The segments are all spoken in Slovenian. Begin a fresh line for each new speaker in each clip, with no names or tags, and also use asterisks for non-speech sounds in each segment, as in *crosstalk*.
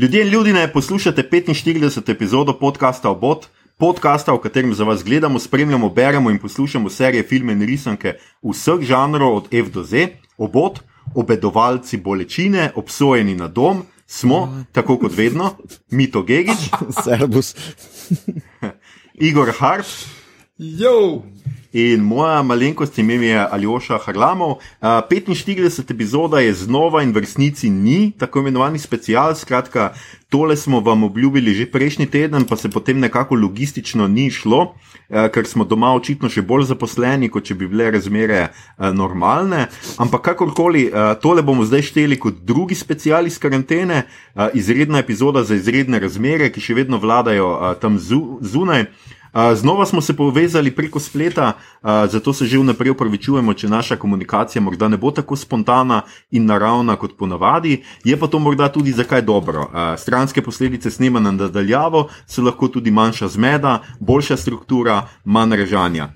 Ljudje in ljudje, poslušate 45. epizodo podcasta Obot, podcasta, v katerem za vas gledamo, spremljamo, beremo in poslušamo serije, filme in risanke vseh žanrov, od F do Z. Obot, obedovalci bolečine, obsojeni na dom, smo, tako kot vedno, Mito Gigič, *laughs*
Servus. *laughs*
Igor Harp.
Jo!
In moja malenkost ime je Aljoša Harlamov. Uh, 45 epizoda je znova in v resnici ni tako imenovani special. Skratka, tole smo vam obljubili že prejšnji teden, pa se potem nekako logistično ni šlo, ker smo doma očitno še bolj zaposleni, kot če bi bile razmere normalne. Ampak kakorkoli, tole bomo zdaj šteli kot drugi special iz karantene, izredna epizoda za izredne razmere, ki še vedno vladajo tam zu zunaj. Znova smo se povezali preko spleta, zato se že vnaprej upravičujemo, če naša komunikacija morda ne bo tako spontana in naravna kot ponavadi. Je pa to morda tudi zakaj dobro. Stranske posledice snemanja nadaljavo so lahko tudi manjša zmeda, boljša struktura, manj režanja.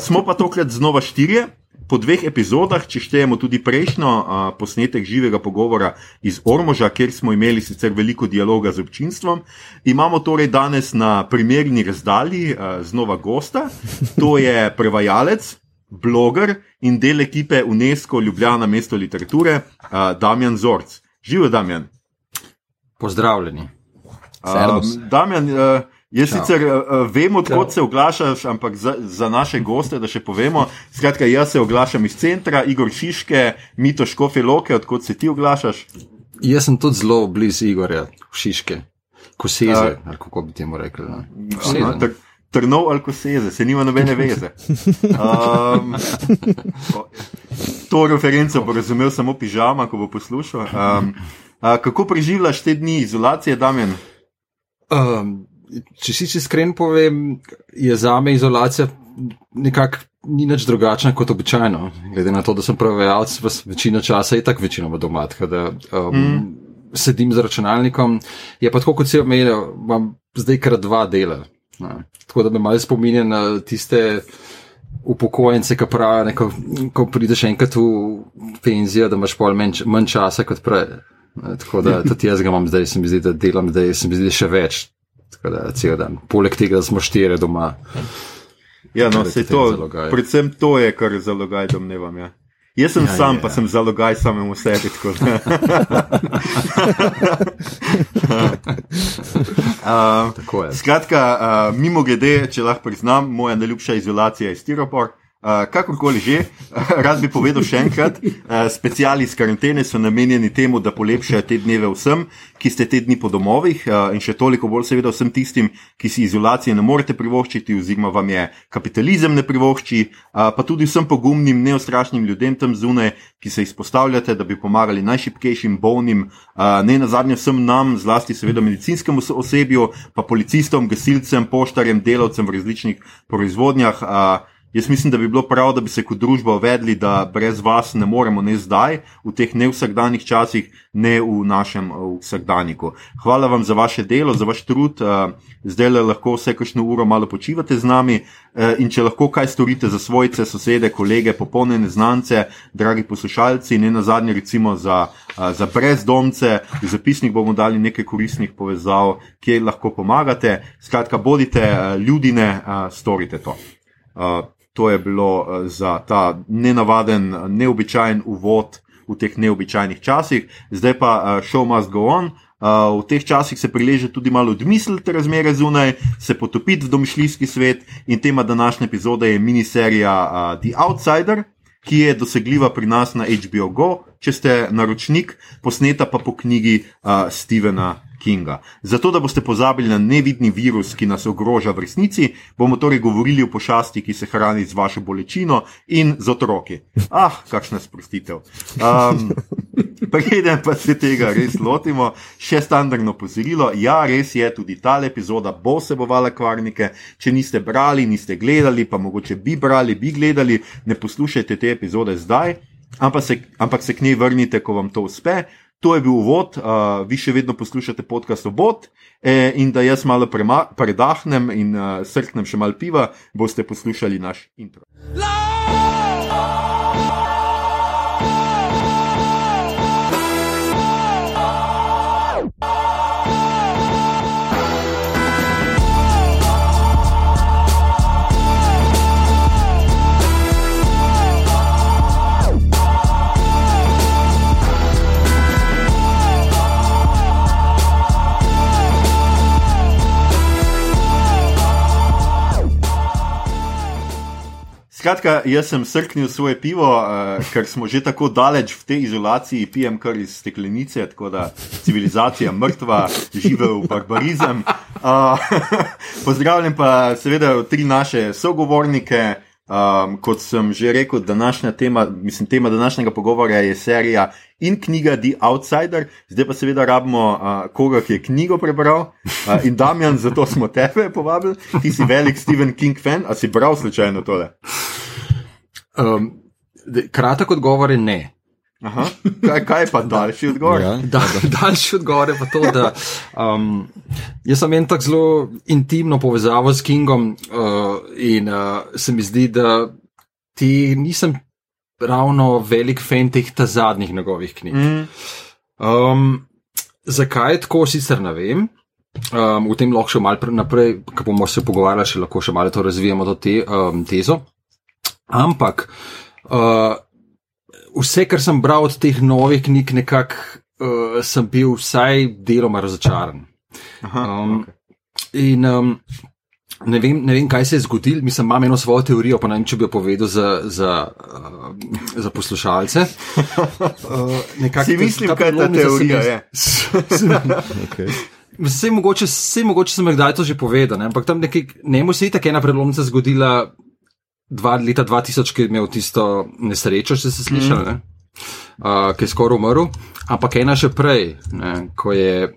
Smo pa tokrat znova štirje po dveh epizodah, če štejemo tudi prejšnjo a, posnetek živega pogovora iz Ormoža, kjer smo imeli sicer veliko dialoga z občinstvom, imamo torej danes na primerni razdalji a, znova gosta, to je prevajalec. Bloger in del ekipe UNESCO Ljubljana mesto literature, uh, Damjan Zorc. Živijo, Damjan.
Pozdravljeni.
Um, Damjan, uh, Jaz Čau. sicer uh, vem, odkot se oglašaš, ampak za, za naše goste, da še povemo. Skratka, jaz se oglašam iz centra, Igor Šiške, Mito Škofe Loke, odkot se ti oglašaš.
Jaz sem tudi zelo blizu Igorja, Šiške, Koseze, uh, kako bi temu rekel.
No. Trnov ali koseze, se nima nobene veze. *laughs* Um, to referenco bo razumel samo pižama, ko bo poslušal. Um, uh, kako preživljaš te dni izolacije, Damien?
Um, če si iskren povem, je za me izolacija nekako ni nič drugačna kot običajno. Glede na to, da sem prevajalec, večino časa je tako večino doma, da um, mm. sedim za računalnikom. Je pa tako, kot si omenil, imam zdaj kar dva dela. Na. Tako da me malo spominja na tiste. Upokojence, ki pravijo, ko prideš enkrat v penzijo, da imaš pol manj, manj časa kot prej. Tako da tudi jaz ga imam zdaj, se mi zdi, da delam, da se mi zdi še več tako da cel dan. Poleg tega, da smo štiri doma.
Ja, no, se to, predvsem to je, kar zalogaj domnevam. Ja. Jaz sem ja, sam, je, pa ja. sem zalogaj samemu sebi. uh, *laughs* *laughs* skratka, uh, mimo grede, če lahko priznam, moja najljubša izolacija je stiropor. Uh, kakorkoli že, rad bi povedal še enkrat, uh, speciali iz karantene so namenjeni temu, da polepšajo te dneve vsem, ki ste te dni po domovih uh, in še toliko bolj seveda vsem tistim, ki si izolacije ne morete privoščiti oziroma vam je kapitalizem ne privošči, uh, pa tudi vsem pogumnim, neostrašnim ljudem tam zunaj, ki se izpostavljate, da bi pomagali najšipkejšim, bolnim, uh, ne na zadnje vsem nam, zlasti seveda medicinskemu osebju, pa policistom, gasilcem, poštarjem, delavcem v različnih proizvodnjah. Uh, Jaz mislim, da bi bilo prav, da bi se kot družba uvedli, da brez vas ne moremo, ne zdaj, v teh ne vsakdanjih časih, ne v našem vsakdanjiku. Hvala vam za vaše delo, za vaš trud. Eh, zdaj le lahko vse kakšno uro malo počivate z nami eh, in če lahko kaj storite za svojce, sosede, kolege, popolne znance, dragi poslušalci, ne na zadnje, recimo za, eh, za brezdomce, v zapisnik bomo dali nekaj koristnih povezav, kjer lahko pomagate. Skratka, bodite ljudine, storite to. Uh, to je bilo eh, za ta nenavaden, neobičajen uvod v teh neobičajnih časih, zdaj pa uh, show must go on. Uh, v teh časih se prileže tudi malo odmisliti razmere zunaj, se potopiti v domišljijski svet in tema današnje epizode je miniserija uh, The Outsider, ki je dosegljiva pri nas na HBO Go, če ste naročnik, posneta pa po knjigi uh, Stevena Kinga. Zato, da boste pozabili na nevidni virus, ki nas ogroža v resnici, bomo torej govorili o pošasti, ki se hrani z vašo bolečino in z otroki. Ah, kakšna sprostitev. Um, Preden pa se tega res lotimo, še standardno pozorilo. Ja, res je, tudi ta epizoda bo vsebovala kvarnike. Če niste brali, niste gledali, pa mogoče bi brali, bi gledali, ne poslušajte te epizode zdaj, ampak se, ampak se k njej vrnite, ko vam to uspe. To je bil uvod, uh, vi še vedno poslušate podcast Obot eh, in da jaz malo predahnem in uh, srknem še malo piva, boste poslušali naš intro. Love! Skratka, jaz sem srknil svoje pivo, uh, ker smo že tako daleč v tej izolaciji, pijem kar iz steklenice, tako da civilizacija mrtva, živel barbarizem. Uh, *laughs* pozdravljam pa seveda tri naše sogovornike. Um, kot sem že rekel, današnja tema, mislim, tema današnjega pogovora je serija in knjiga The Outsider, zdaj pa seveda rabimo uh, koga, ki je knjigo prebral. Uh, in Damjan, zato smo tebe povabili, ti si velik Stephen King fan, a si bral slučajno tole?
Um, kratek odgovor je ne.
Aha, kaj, kaj pa daljši odgovor? Ja,
da, daljši odgovor je pa to, da um, jaz sem en tak zelo intimno povezavo s Kingom uh, in uh, se mi zdi, da ti nisem ravno velik fan teh ta zadnjih njegovih knjig. Mm. Um, zakaj tako, sicer ne vem. Um, v tem lahko še malo naprej, ko bomo se pogovarjali, še lahko še malo to razvijamo, to te, um, tezo. Ampak. Uh, vse, kar sem bral od teh novih knjig, nekako uh, sem bil vsaj deloma razočaran. Aha, um, okay. In um, ne, vem, ne vem, kaj se je zgodilo, mislim, imam eno svojo teorijo, pa ne vem, če bi jo povedal za, za, uh, za poslušalce.
Uh, *laughs* nekako, mislim, da je ta teorija.
Vse *laughs* mogoče, vse mogoče, sem kdaj to že povedal, ne? ampak tam nekaj, ne mu se je tako ena prelomnica zgodila dva, leta 2000, ki je imel tisto nesrečo, če ste slišali, mm. uh, ki je skoraj umrl, ampak ena še prej, ne, ko je.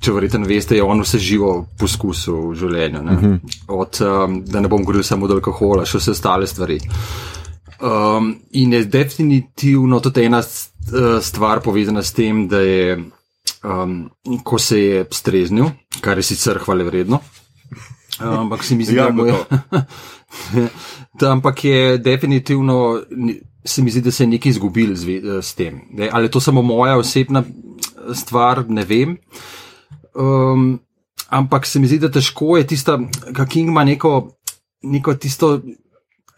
Če verjete, veste, je on vse živo poskusil v življenju. Ne? Mhm. Od, um, da ne bom govoril samo od alkohola, še vse ostale stvari. Um, in je definitivno tudi ena stvar povezana s tem, da je, um, ko se je streznil, kar je sicer hvale vredno, um, ampak se mi zdi, *laughs* ja, da je. *laughs* Da, ampak je definitivno, se mi zdi, da se je nekaj izgubil z, z tem. Ne? Ali je to samo moja osebna stvar, ne vem. Um, ampak se mi zdi, da težko je tista, King ima neko, neko tisto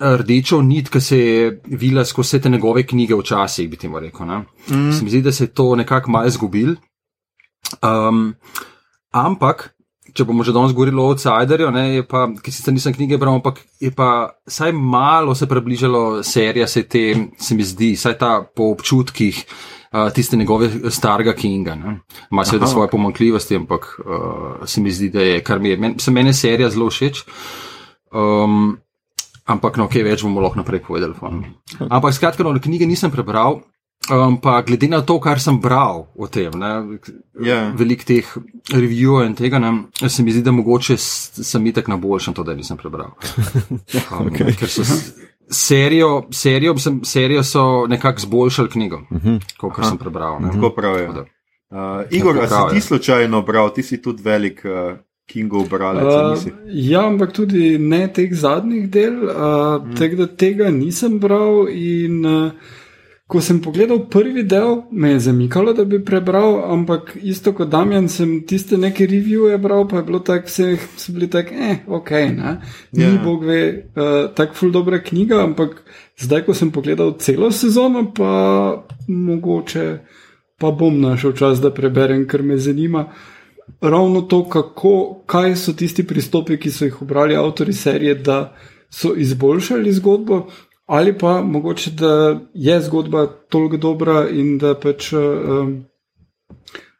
rdečo nit, ki se je vila skozi vse te njegove knjige včasih, bi ti mu rekel. Mm. Se mi zdi, da se je to nekako malo izgubil. Um, ampak če bomo že danes govorili o outsiderju, pa, ki sicer nisem knjige bral, ampak je pa vsaj malo se približalo serija, se, te, se mi zdi, vsaj ta po občutkih. Uh, tiste njegove starega Kinga. Ima seveda svoje pomankljivosti, ampak uh, se mi zdi, da je kar mi je. Men, se meni serija zelo všeč. Um, ampak, no, kaj okay, več bomo lahko naprej povedali. Ampak, skratka, no, knjige nisem prebral, Um, pa glede na to, kar sem bral o tem, yeah. Ja. veliko teh reviewov in tega, ne, se mi zdi, da mogoče sem itek na boljšem to, da nisem prebral. Um, *laughs* okay. Ker so serijo, serijo, sem, serijo so nekako zboljšali knjigo, uh mhm. -huh. kot sem prebral.
Tako pravijo. Uh, Igor, a si ti slučajno bral, ti si tudi velik. Uh... Kingov bralec. Uh,
ja, ampak tudi ne teh zadnjih del, uh, mm. tega, tega nisem bral. In, uh, Ko sem pogledal prvi del, me je zamikalo, da bi prebral, ampak isto kot Damien, sem tiste neke revije bral, pa je bilo tako, vse so bili tako, eh, ok, ne. Ni yeah. Ja. bog ve, uh, tako ful dobra knjiga, ampak zdaj, ko sem pogledal celo sezono, pa mogoče pa bom našel čas, da preberem, ker me zanima. Ravno to, kako, kaj so tisti pristopi, ki so jih obrali avtori serije, da so izboljšali zgodbo, ali pa mogoče, da je zgodba toliko dobra in da pač, um,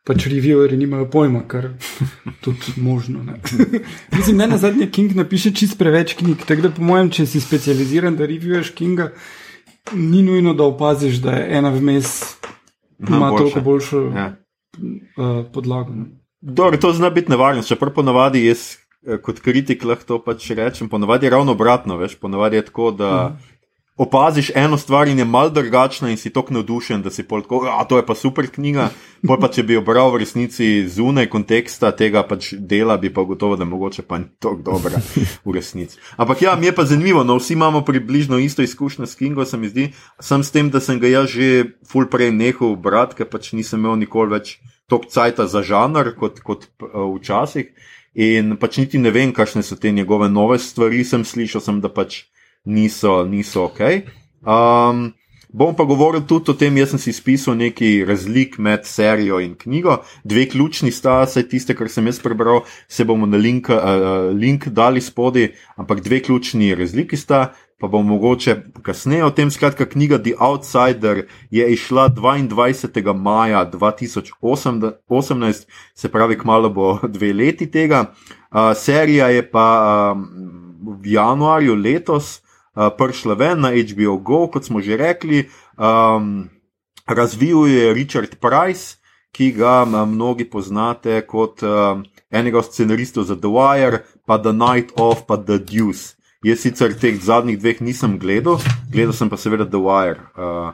pač reviewerji nimajo pojma, kar je *laughs* tudi možno. *laughs* Mislim, ne na zadnje, King napiše čist preveč knjig, tako da po mojem, če si specializiran, da reviewers Kinga, ni nujno, da opaziš, da je ena vmes. Ima toliko boljšo ja. uh, podlago.
Dobro, to zna biti nevarno, če prvo ponavadi jaz eh, kot kritik lahko to pač rečem. Ponavadi je ravno obratno, veš, ponavadi je tako, da uh opaziš eno stvar in je mal drugačna, in si tako navdušen, da si pol tako, a to je pa super knjiga. Pol pa če bi jo bral v resnici zunaj konteksta tega pač dela, bi pa gotovo, da mogoče pa ni tako dobra v resnici. Ampak ja, mi je pa zanimivo, no vsi imamo približno isto izkušnjo s Kingo, se mi zdi, sem s tem, da sem ga jaz že full prej nehal brati, ker pač nisem imel nikoli več tok cajta za žanr kot, kot uh, včasih. In pač niti ne vem, kakšne so te njegove nove stvari, sem slišal, sem, da pač niso, niso ok. Um, bom pa govoril tudi o tem, jaz sem si spisal nekaj razlik med serijo in knjigo. Dve ključni sta, vse tiste, kar sem jaz prebral, se bomo na link, uh, link dali spodaj, ampak dve ključni razliki sta. pa bom mogoče kasneje o tem. Skratka, knjiga The Outsider je išla 22. maja 2018, se pravi, kmalo bo *laughs* dve leti tega. Uh, serija je pa um, v januarju letos prišla ven na HBO Go, kot smo že rekli. Um, razvil je Richard Price, ki ga mnogi poznate kot uh, enega od scenaristov za The Wire, pa The Night of, pa The Deuce. Jaz sicer teh zadnjih dveh nisem gledal, gledal sem pa seveda The Wire. Uh,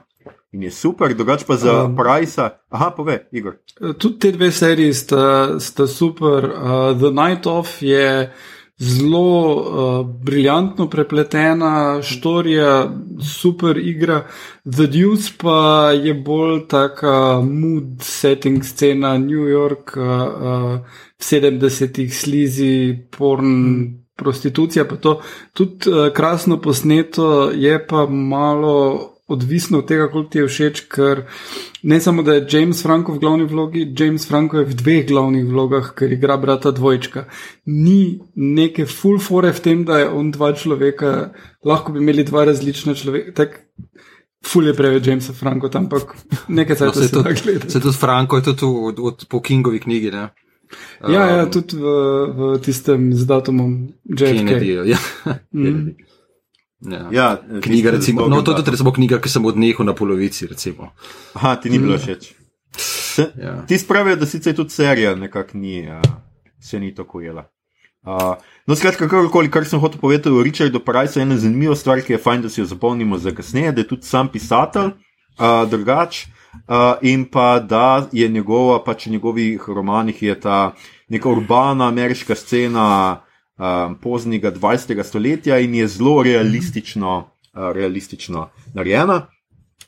in je super, drugače pa za um, Price. Aha, pove, Igor.
Tudi te dve seriji sta, sta super. Uh, The Night of je zelo uh, briljantno prepletena štorija, super igra. The Deuce pa je bolj taka mood setting scena New York, uh, uh, 70-ih slizi, porn. Prostitucija, pa to tudi uh, krasno posneto, je pa malo odvisno od tega, koliko ti je všeč, ker ne samo, da je James Franco v glavni vlogi, James Franco je v dveh glavnih vlogah, ker igra brata dvojčka. Ni neke full fore v tem, da je on dva človeka, lahko bi imeli dva različna človeka. Ful je preveč Jamesa Franco, ampak nekaj no, se
je tudi. Se tudi Franco je tudi od, od, po Kingovi knjigi. Ne?
Ja, ja, um, tudi v, v tistem z datumom
JFK. Ja. Mm. Ja. Ja, knjiga, recimo, no, to je tudi recimo, knjiga, ki sem odnehal na polovici. Recimo.
Aha, ti ni bilo mm. všeč. Ja. Ti spravijo, da sicer tudi serija nekako ni, uh, se ni tako jela. Uh, no, skratka, kakorkoli, kar sem hotel povedati o Richardu Price, je ena zanimiva stvar, ki je fajn, da si jo zapolnimo za kasneje, da je tudi sam pisatelj, uh, drugač. Uh, in pa da je njegova, pač v njegovih romanih je ta neka urbana ameriška scena, um, poznjega 20. stoletja in je zelo realistično, uh, realistično narejena.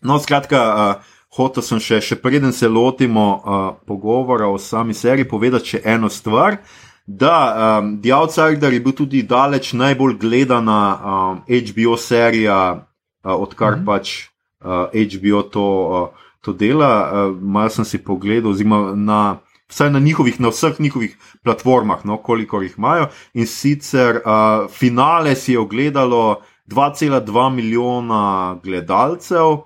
No, skratka, uh, hotel sem še, še preden se lotimo uh, pogovora o sami seriji, povedati še eno stvar. Da, um, The Outsider je bil tudi daleč najbolj gledana um, HBO serija, uh, odkar mm -hmm. pač uh, HBO to, uh, to dela. Uh, Mal sem si pogledal, oziroma na vsaj na, njihovih, na vseh njihovih platformah, no, koliko jih imajo. In sicer uh, finale si je ogledalo 2,2 milijona gledalcev,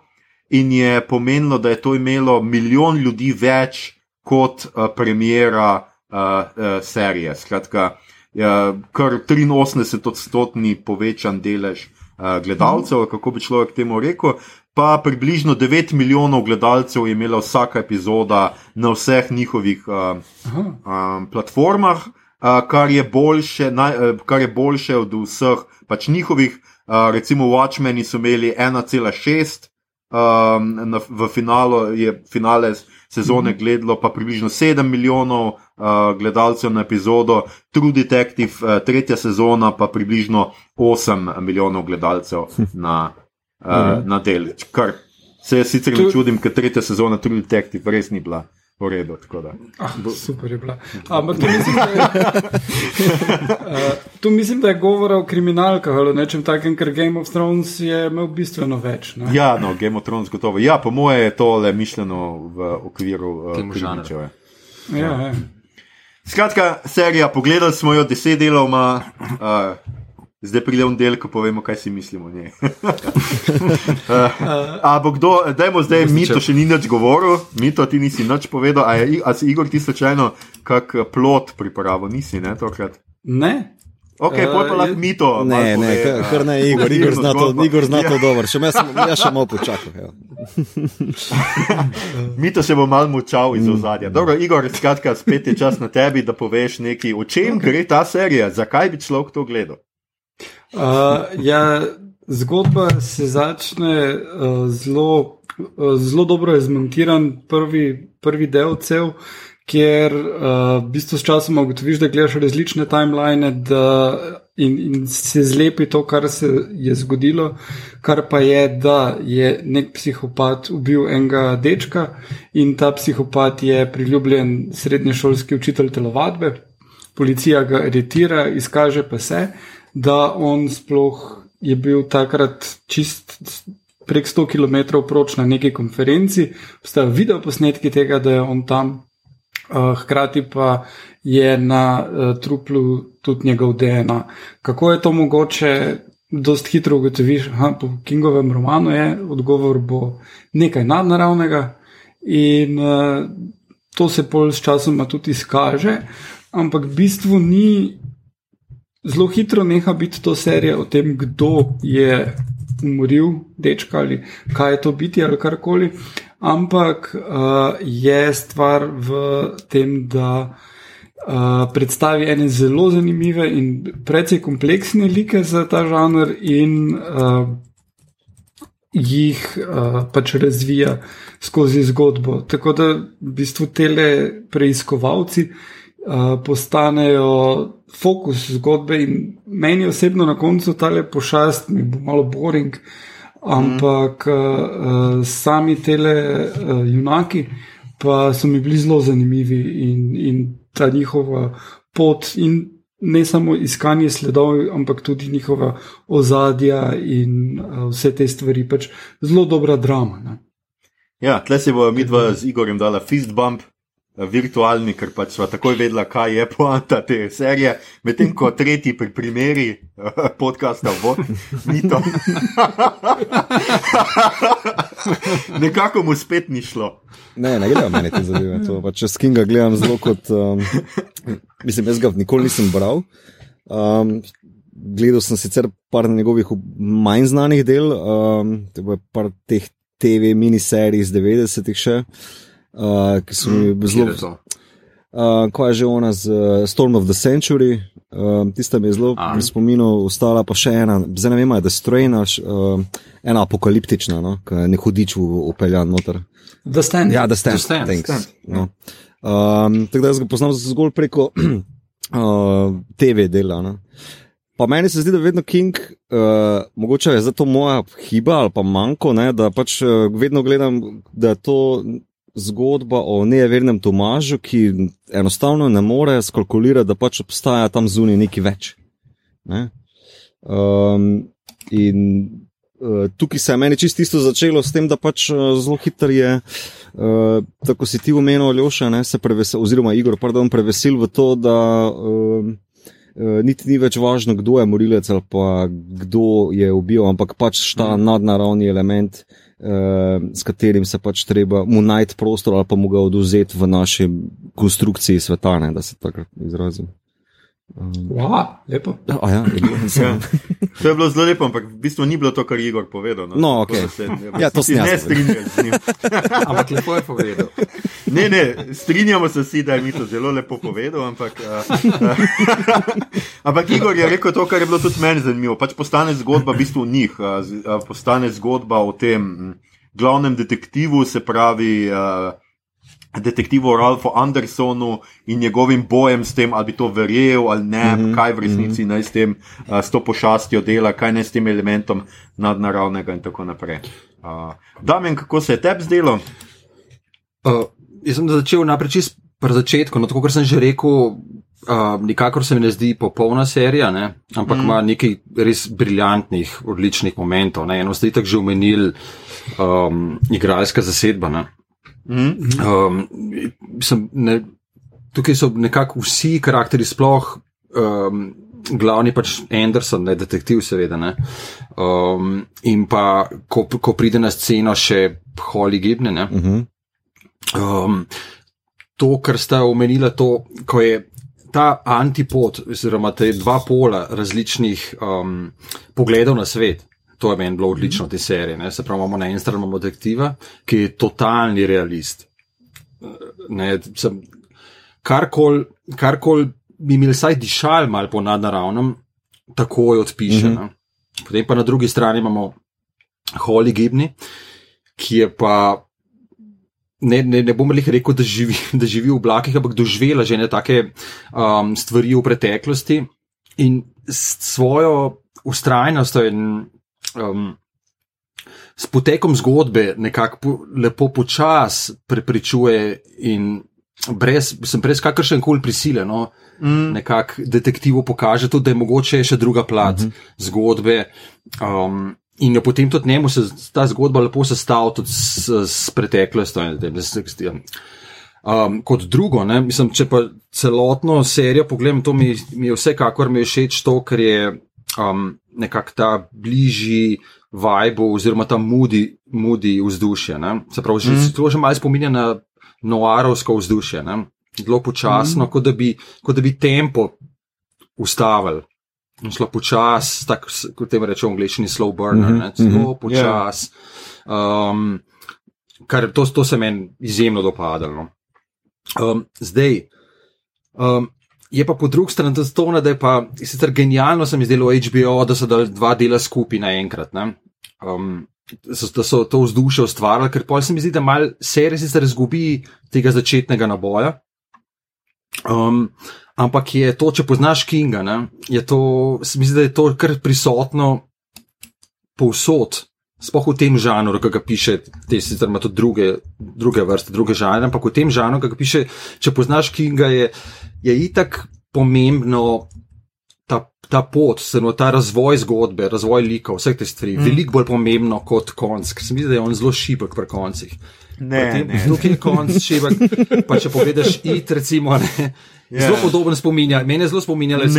in je pomenilo, da je to imelo milijon ljudi več kot uh, premjera uh, uh, serije. Skratka, uh, kar 83 odstotni povečan delež. Gledalcev, kako bi človek temu rekel, pa približno 9 milijonov gledalcev je imela vsaka epizoda na vseh njihovih uh, um, platformah, uh, kar, je boljše, naj, uh, kar je boljše od vseh pač njihovih. Uh, recimo, Watchmen so imeli 1,6, um, v finalu je finale sezone mhm. gledalo pa približno 7 milijonov uh, gledalcev na epizodo, True Detective, uh, tretja sezona pa približno 8 milijonov gledalcev *laughs* na uh, na del. Kar se jaz sicer ne čudim, ker tretja sezona True Detective res ni bila. Redu,
ah, super je bila. Ampak tu mislim, da je, uh, *laughs* tu mislim, da je govora o kriminalkah ali nečem takem, ker Game of Thrones je imel bistveno več. Ne?
Ja, no, Game of Thrones gotovo. Ja, po moje je to le mišljeno v okviru uh, kriminalčeve.
Ja, ja.
Skratka, serija, pogledali smo jo deset delov, uh, Zdaj pridem del, ko povemo, kaj si mislimo o njej. *laughs* Ampak kdo, dajmo zdaj, Mito še ni nič govoril, Mito ti nisi nič povedal, a, je, a si Igor ti slučajno kak plot pripravil, nisi, ne, tokrat?
Ne.
Ok, uh, pa lahko Mito.
Ne, ne, kar, kar ne, Igor, *laughs* Igor zna to, Igor zna to dobro, še jaz, jaz še malo počakam. *laughs*
Mito se bo mal mučal iz ozadja. Dobro, Igor, skratka, spet je čas na tebi, da poveš nekaj, o čem okay. gre ta serija, zakaj bi človek to gledal.
Uh, ja, zgodba se začne uh, zelo, uh, zelo dobro izmontiran, prvi, prvi del cel, kjer uh, v bistvu s časom ugotoviš, da gledaš različne timeline da, in, in se zlepi to, kar se je zgodilo, kar pa je, da je nek psihopat ubil enega dečka in ta psihopat je priljubljen srednješolski učitelj telovadbe. Policija ga aretira, izkaže pa se, da on sploh je bil takrat čist prek 100 km proč na neki konferenci, obstajajo video posnetki tega, da je on tam, uh, hkrati pa je na uh, truplu tudi njegov DNA. Kako je to mogoče, dost hitro ugotoviš, da po Kingovem romanu je odgovor bo nekaj nadnaravnega in uh, to se pol s časom tudi izkaže, ampak v bistvu ni zelo hitro neha biti to serija o tem, kdo je umoril dečka ali kaj je to biti ali karkoli, ampak uh, je stvar v tem, da uh, predstavi ene zelo zanimive in precej kompleksne like za ta žanr in uh, jih uh, pač razvija skozi zgodbo. Tako da v bistvu tele preiskovalci uh, postanejo fokus zgodbe in meni osebno na koncu tale pošast, mi bo malo boring, ampak mm. uh, sami tele uh, junaki pa so mi bili zelo zanimivi in, in ta njihova pot in ne samo iskanje sledov, ampak tudi njihova ozadja in uh, vse te stvari, pač zelo dobra drama. Ne?
Ja, tle se bo mi dva z Igorjem dala fist bump, virtualni, ker pač sva takoj vedela, kaj je poanta te serije, medtem ko tretji pri primeri podcasta bo, ni to. *laughs* Nekako mu spet ni šlo.
Ne, ne gledam meni te zadeve. To, pa, če skinga gledam zelo kot. Um, mislim, jaz ga nikoli nisem bral. Um, gledal sem sicer par njegovih manj znanih del, um, to je par teh TV miniserij iz 90-ih še uh, ki so mi mm, zelo. Uh, ko je že ona z uh, Storm of the Century, uh, tista mi je zelo v spominu, ostala pa še ena, zdaj ne vem, je Destroyna, uh, ena apokaliptična, no, ki je nehudič upeljan noter.
The Stand.
Ja, The Stand. The stand. stand. No. Um, tako da jaz ga poznam zgolj preko *clears throat* uh, TV dela. No. Pa meni se zdi, da vedno King, uh, mogoče je zato moja hiba ali pa manjko, ne, da pač uh, vedno gledam, da je to zgodba o nevernem Tomažu, ki enostavno ne more skalkulirati, da pač obstaja tam zunaj nekaj več. Ne? Um, in uh, tukaj se je meni čisto isto začelo s tem, da pač uh, zelo hitro je, uh, tako si ti umenil, Aljoša, ne, se prevesil, oziroma Igor, pardon, prevesil v to, da. Uh, Niti ni več važno, kdo je morilec ali pa kdo je ubil, ampak pač ta mm. nadnaravni element, uh, s katerim se pač treba mu najti prostor ali pa mu ga oduzeti v naši konstrukciji sveta, ne, da se tako izrazim.
Um, wow, lepo.
Ja, ja, je bilo, *laughs*
ja. To je bilo zelo lepo, ampak v bistvu ni bilo to, kar je Igor povedal. No,
no okay. se, ja, to se
ne strinjam z njim. *laughs*
ampak lepo je povedal.
Ne, ne, strinjamo se vsi, da je mi to zelo lepo povedal, ampak, uh, uh, *laughs* ampak Igor je rekel to, kar je bilo tudi meni zanimivo. Pač postane zgodba v bistvu njih, uh, postane zgodba o tem glavnem detektivu, se pravi. Uh, detektivu Ralfu Andersonu in njegovim bojem s tem, ali bi to verjel ali ne, mm -hmm. kaj v resnici mm -hmm. naj s tem, uh, s to pošastjo dela, kaj naj s tem elementom nadnaravnega in tako naprej. Uh, Damien, kako se je tebi zdelo?
Uh, jaz sem začel naprej čist pri začetku, no tako kot sem že rekel. Uh, nikakor se mi ne zdi popolna serija, ne? ampak mm. ima nekaj res briljantnih, odličnih momentov. Eno ste tako že omenili, um, igralska zasedba. Ne? Um, sem, ne, tukaj so nekako vsi karakteri, sploh um, glavni pač Anderson, ne detektiv, seveda. Ne. Um, in pa, ko, ko pride na sceno še Holly Gibne. Uh -huh. um, to, kar sta omenila, to, ko je. Ta antipod, oziroma te dva pola različnih um, pogledov na svet, to je meni bilo odlično te serije. Ne? Se pravi, imamo na eni strani detektiva, ki je totalni realist. Karkoli kar bi imel vsaj dišal malo po nadnaravnem, takoj odpiše. Mm -hmm. Potem pa na drugi strani imamo Holly Gibney, ki je pa. Ne, ne, ne bom rekel, da živi, *laughs* da živi v oblakih, ampak doživela že neke um, stvari v preteklosti in s svojo ustrajnostjo in um, s potekom zgodbe nekako po, lepo počasi prepričuje in brez, sem brez kakršen koli prisile. No, mm. Nekako detektivu kaže tudi, da je mogoče še druga plat mm -hmm. zgodbe. Um, In jo potem tudi njemu se ta zgodba lepo sestavlja tudi s, s preteklostjo. Um, kot drugo, ne, mislim, če pa celotno serijo pogledam, to mi, mi je vsekakor mi všeč to, ker je um, nekako ta bližji vibe oziroma ta mudi, mudi vzdušje. Ne? Se pravi, mm. to že malo spominja na noarovsko vzdušje, ne? zelo počasno, mm. kot, da bi, kot da bi tempo ustavili. Šlo počasi, tako kot temu rečemo, angliški slow burner, mm -hmm. zelo počasi. Yeah. Um, kar to, to se meni izjemno dopadalo. No. Um, zdaj, um, je pa po drugi strani to, da je pa sicer genialno, se mi zdelo HBO, da so dali dva dela skupaj naenkrat. Um, da so to vzdušje ustvarjali, ker pa se mi zdi, da mal serija sicer izgubi tega začetnega naboja. Um, ampak je to, če poznaš Kinga, ne, je to, se mi zdi, da je to kar prisotno povsod spoh v tem žanru, ki ga piše, te sicer ima tudi druge, druge vrste, druge žanre, ampak v tem žanru, ki ga piše, če poznaš Kinga, je, je itak pomembno. Ta, ta pot, no, ta razvoj zgodbe, razvoj likov, vse te stvari, mm. veliko bolj pomembno kot konc, ker se mi zdi, da je on zelo šibek pri koncih.
Ne, ne.
Tukaj je konc šibek, pa če pogledaš it, recimo, ne, Yeah. Zelo podoben spominja, meni je zelo spominjalo, da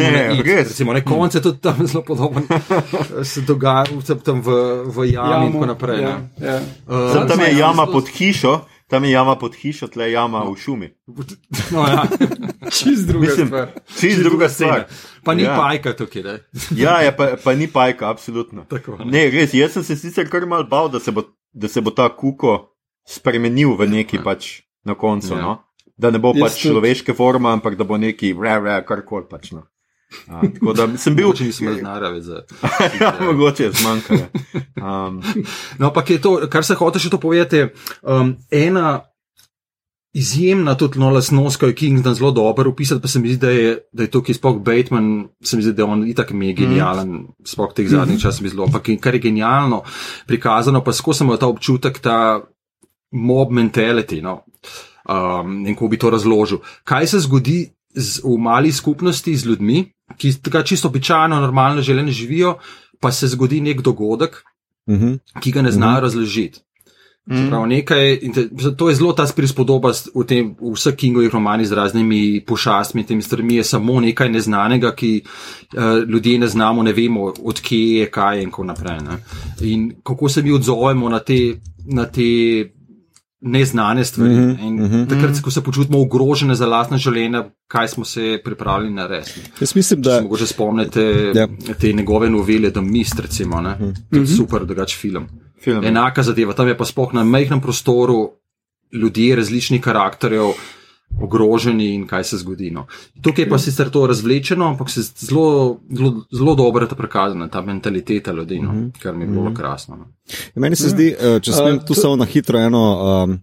se lahko konce tudi tam zelo podoben, *laughs* se dogaja tam v, v jami in tako naprej. Yeah,
yeah. Uh, tam je jama zelo... pod hišo, tam je jama pod hišo, tle je jama v šumi. *laughs*
No, ja. Čist druga Mislim, stvar.
Čist druga stvar.
Pa ni ja. pajka tukaj. Ne? *laughs*
ja, ja pa, pa ni pajka, absolutno.
Tako, ne.
ne, res, jaz sem se sicer kar mal bal, da se bo, da se bo ta kuko spremenil v neki pač na koncu. Yeah. No? Da ne bo pač človeške forme, ampak da bo neki vreve, kar koli pač. No. A, tako da sem bil.
Če nisem iz narave za.
ja, *laughs* mogoče je zmanjkalo. Um.
No, ampak je to, kar se hoče še to povedati, um, ena. Izjemna tudi no, lasnost, ki je King tam zelo dobro opisal, pa se mi zdi, da je, da je tukaj spok Bateman, se mi zdi, da je on itak mi je genialen, mm. spok teh zadnjih časov mi zelo, ampak kar je genialno prikazano, pa skozi sem imel ta občutek, ta mob mentality, no um, in kako bi to razložil. Kaj se zgodi z, v mali skupnosti z ljudmi, ki tako čisto običajno, normalno življenje živijo, pa se zgodi nek dogodek, uh mhm. -huh. ki ga ne znajo uh mhm. -huh. razložiti. Mm. Prav, nekaj, to je zelo ta prispodoba v, tem, v vseh Kingovih romanih z raznimi pošastmi, temi stvarmi, je samo nekaj neznanega, ki uh, ljudje ne znamo, ne vemo, odkje je, kaj je in tako naprej. Ne. In kako se mi odzovemo na te, na te neznane stvari. Mm -hmm, in mm -hmm. takrat, ko se počutimo ogrožene za lastne življenje, kaj smo se pripravili narediti.
Jaz mislim, da.
Če se spomnite ja. te njegove novele, da mist, recimo, ne? Mm -hmm. super, drugač film. film. Enaka zadeva, tam je pa spoh na majhnem prostoru ljudje različnih karakterjev ogroženi in kaj se zgodi. No. Tukaj je pa sicer to razvlečeno, ampak se zelo, zelo, zelo dobro je ta prikazana, ta mentaliteta ljudi, no, mm -hmm. kar mi je bilo mm -hmm. krasno. No.
Meni se zdi, eh, če smem uh, tu samo na hitro eno. Um,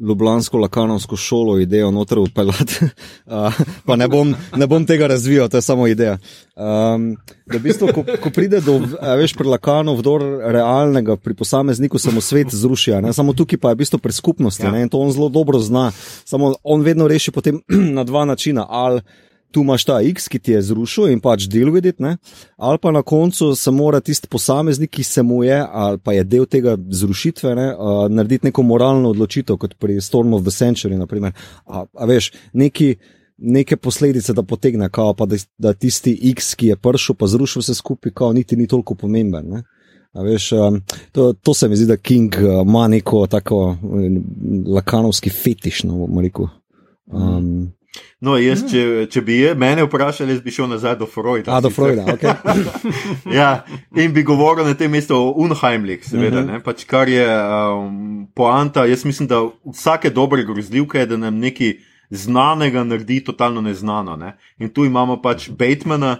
Ljubljansko lakanovsko šolo idejo noter upeljati, *laughs* pa ne bom, ne bom tega razvijal, to je samo ideja. Um, da v bistvu, ko, ko pride do, veš, pri lakanu vdor realnega, pri posamezniku samo svet zruši, ne? samo tukaj pa je v bistvu pri skupnosti ja. in to on zelo dobro zna. Samo on vedno reši potem *clears throat* na dva načina. Ali tu imaš ta X, ki ti je zrušil in pač del videti, ne? ali pa na koncu se mora tisti posameznik, ki se mu je, ali pa je del tega zrušitve, ne? uh, narediti neko moralno odločitev, kot pri Storm of the Century. A, a veš, neki. Neke posledice, da potegne, kao, pa da, da tisti X, ki je prišel, pa zrušil vse skupaj, kao, niti ni toliko pomemben. Veš, um, to, to se mi zdi, da King ima neko tako um, lakanovski fetiš. No, um,
No, jaz, če, če bi je, mene vprašali, bi šel nazaj do Freuda.
A, do Freuda, ok. *laughs*
ja, in bi govoril na tem mestu o Unheimlich, seveda. Uh -huh. pač, kar je um, poanta. Jaz mislim, da vsake dobre grozljivke je, da nam nekaj znanega naredi totalno neznano. Ne? In tu imamo pač Batemana,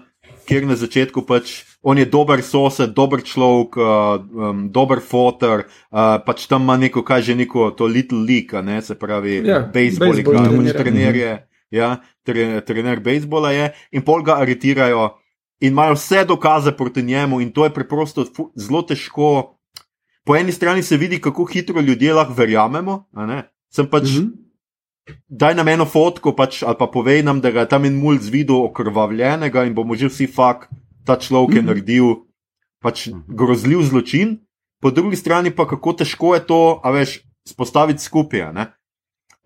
kjer na začetku pač. On je dober sosed, dober človek, uh, um, dober fotor, uh, pač tam ima neko, kaj že neko, to little leak, ne, se pravi, ja, bejzbol, igrajo, trenerje ja, tre, trener bejzbola je, in pol ga aretirajo in imajo vse dokaze proti njemu, in to je preprosto zelo težko. Po eni strani se vidi, kako hitro ljudje lahko verjamemo. Sem pač, mm -hmm. daj nam eno fotko, pač, ali pa povej nam, da ga je tam en mulj videl okrvavljenega in bomo že vsi fakt, ta človek je mm -hmm. naredil pač grozljiv zločin. Po drugi strani pa kako težko je to, a veš, spostaviti skupaj.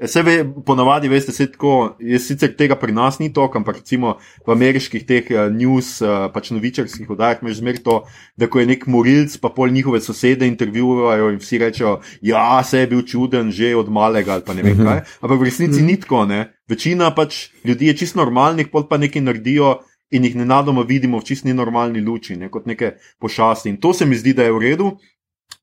Se ve, ponavadi, veste, se tako, jaz sicer tega pri nas ni to, ampak recimo v ameriških teh uh, news, uh, pač novičarskih oddajah, imaš zmer to, da ko je nek morilc, pa pol njihove sosede intervjuvajo in vsi rečejo, ja, se je bil čuden že od malega ali pa ne vem
Mhm.
kaj. Ampak v resnici ni tako, ne. Večina pač ljudi je čisto normalnih, pol pa nekaj naredijo in jih nenadoma vidimo v čisto nenormalni luči, ne, kot neke pošasti. In to se mi zdi, da je v redu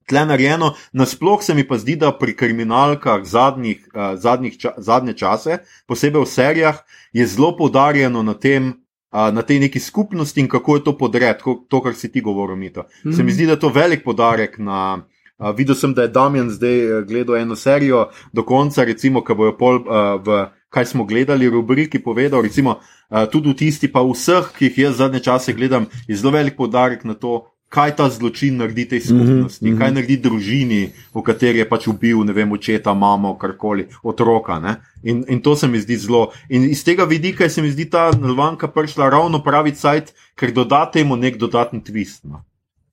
tle narejeno. Nasploh se mi pa zdi, da pri kriminalkah zadnjih, uh, zadnjih ča, zadnje čase, posebej v serijah, je zelo poudarjeno na tem. Uh, na tej neki skupnosti in kako je to podred, to, kar si ti govoril, Mito. Mm. Se mi zdi, da je to velik podarek na. Uh, videl sem, da je Damien zdaj gledal eno serijo do konca, recimo, ki bojo pol uh, v kaj smo gledali, rubriki povedal, recimo, uh, tudi v tisti, pa vseh, ki jih jaz zadnje čase gledam, je zelo velik podarek na to, kaj ta zločin naredi tej skupnosti, mm -hmm. kaj naredi družini, v kateri je pač ubil, ne vem, očeta, mamo, karkoli, otroka. Ne? In, in to se mi zdi zelo. In iz tega vidika se mi zdi ta Nalvanka prišla ravno pravi cajt, ker doda temu nek dodatni twist. No.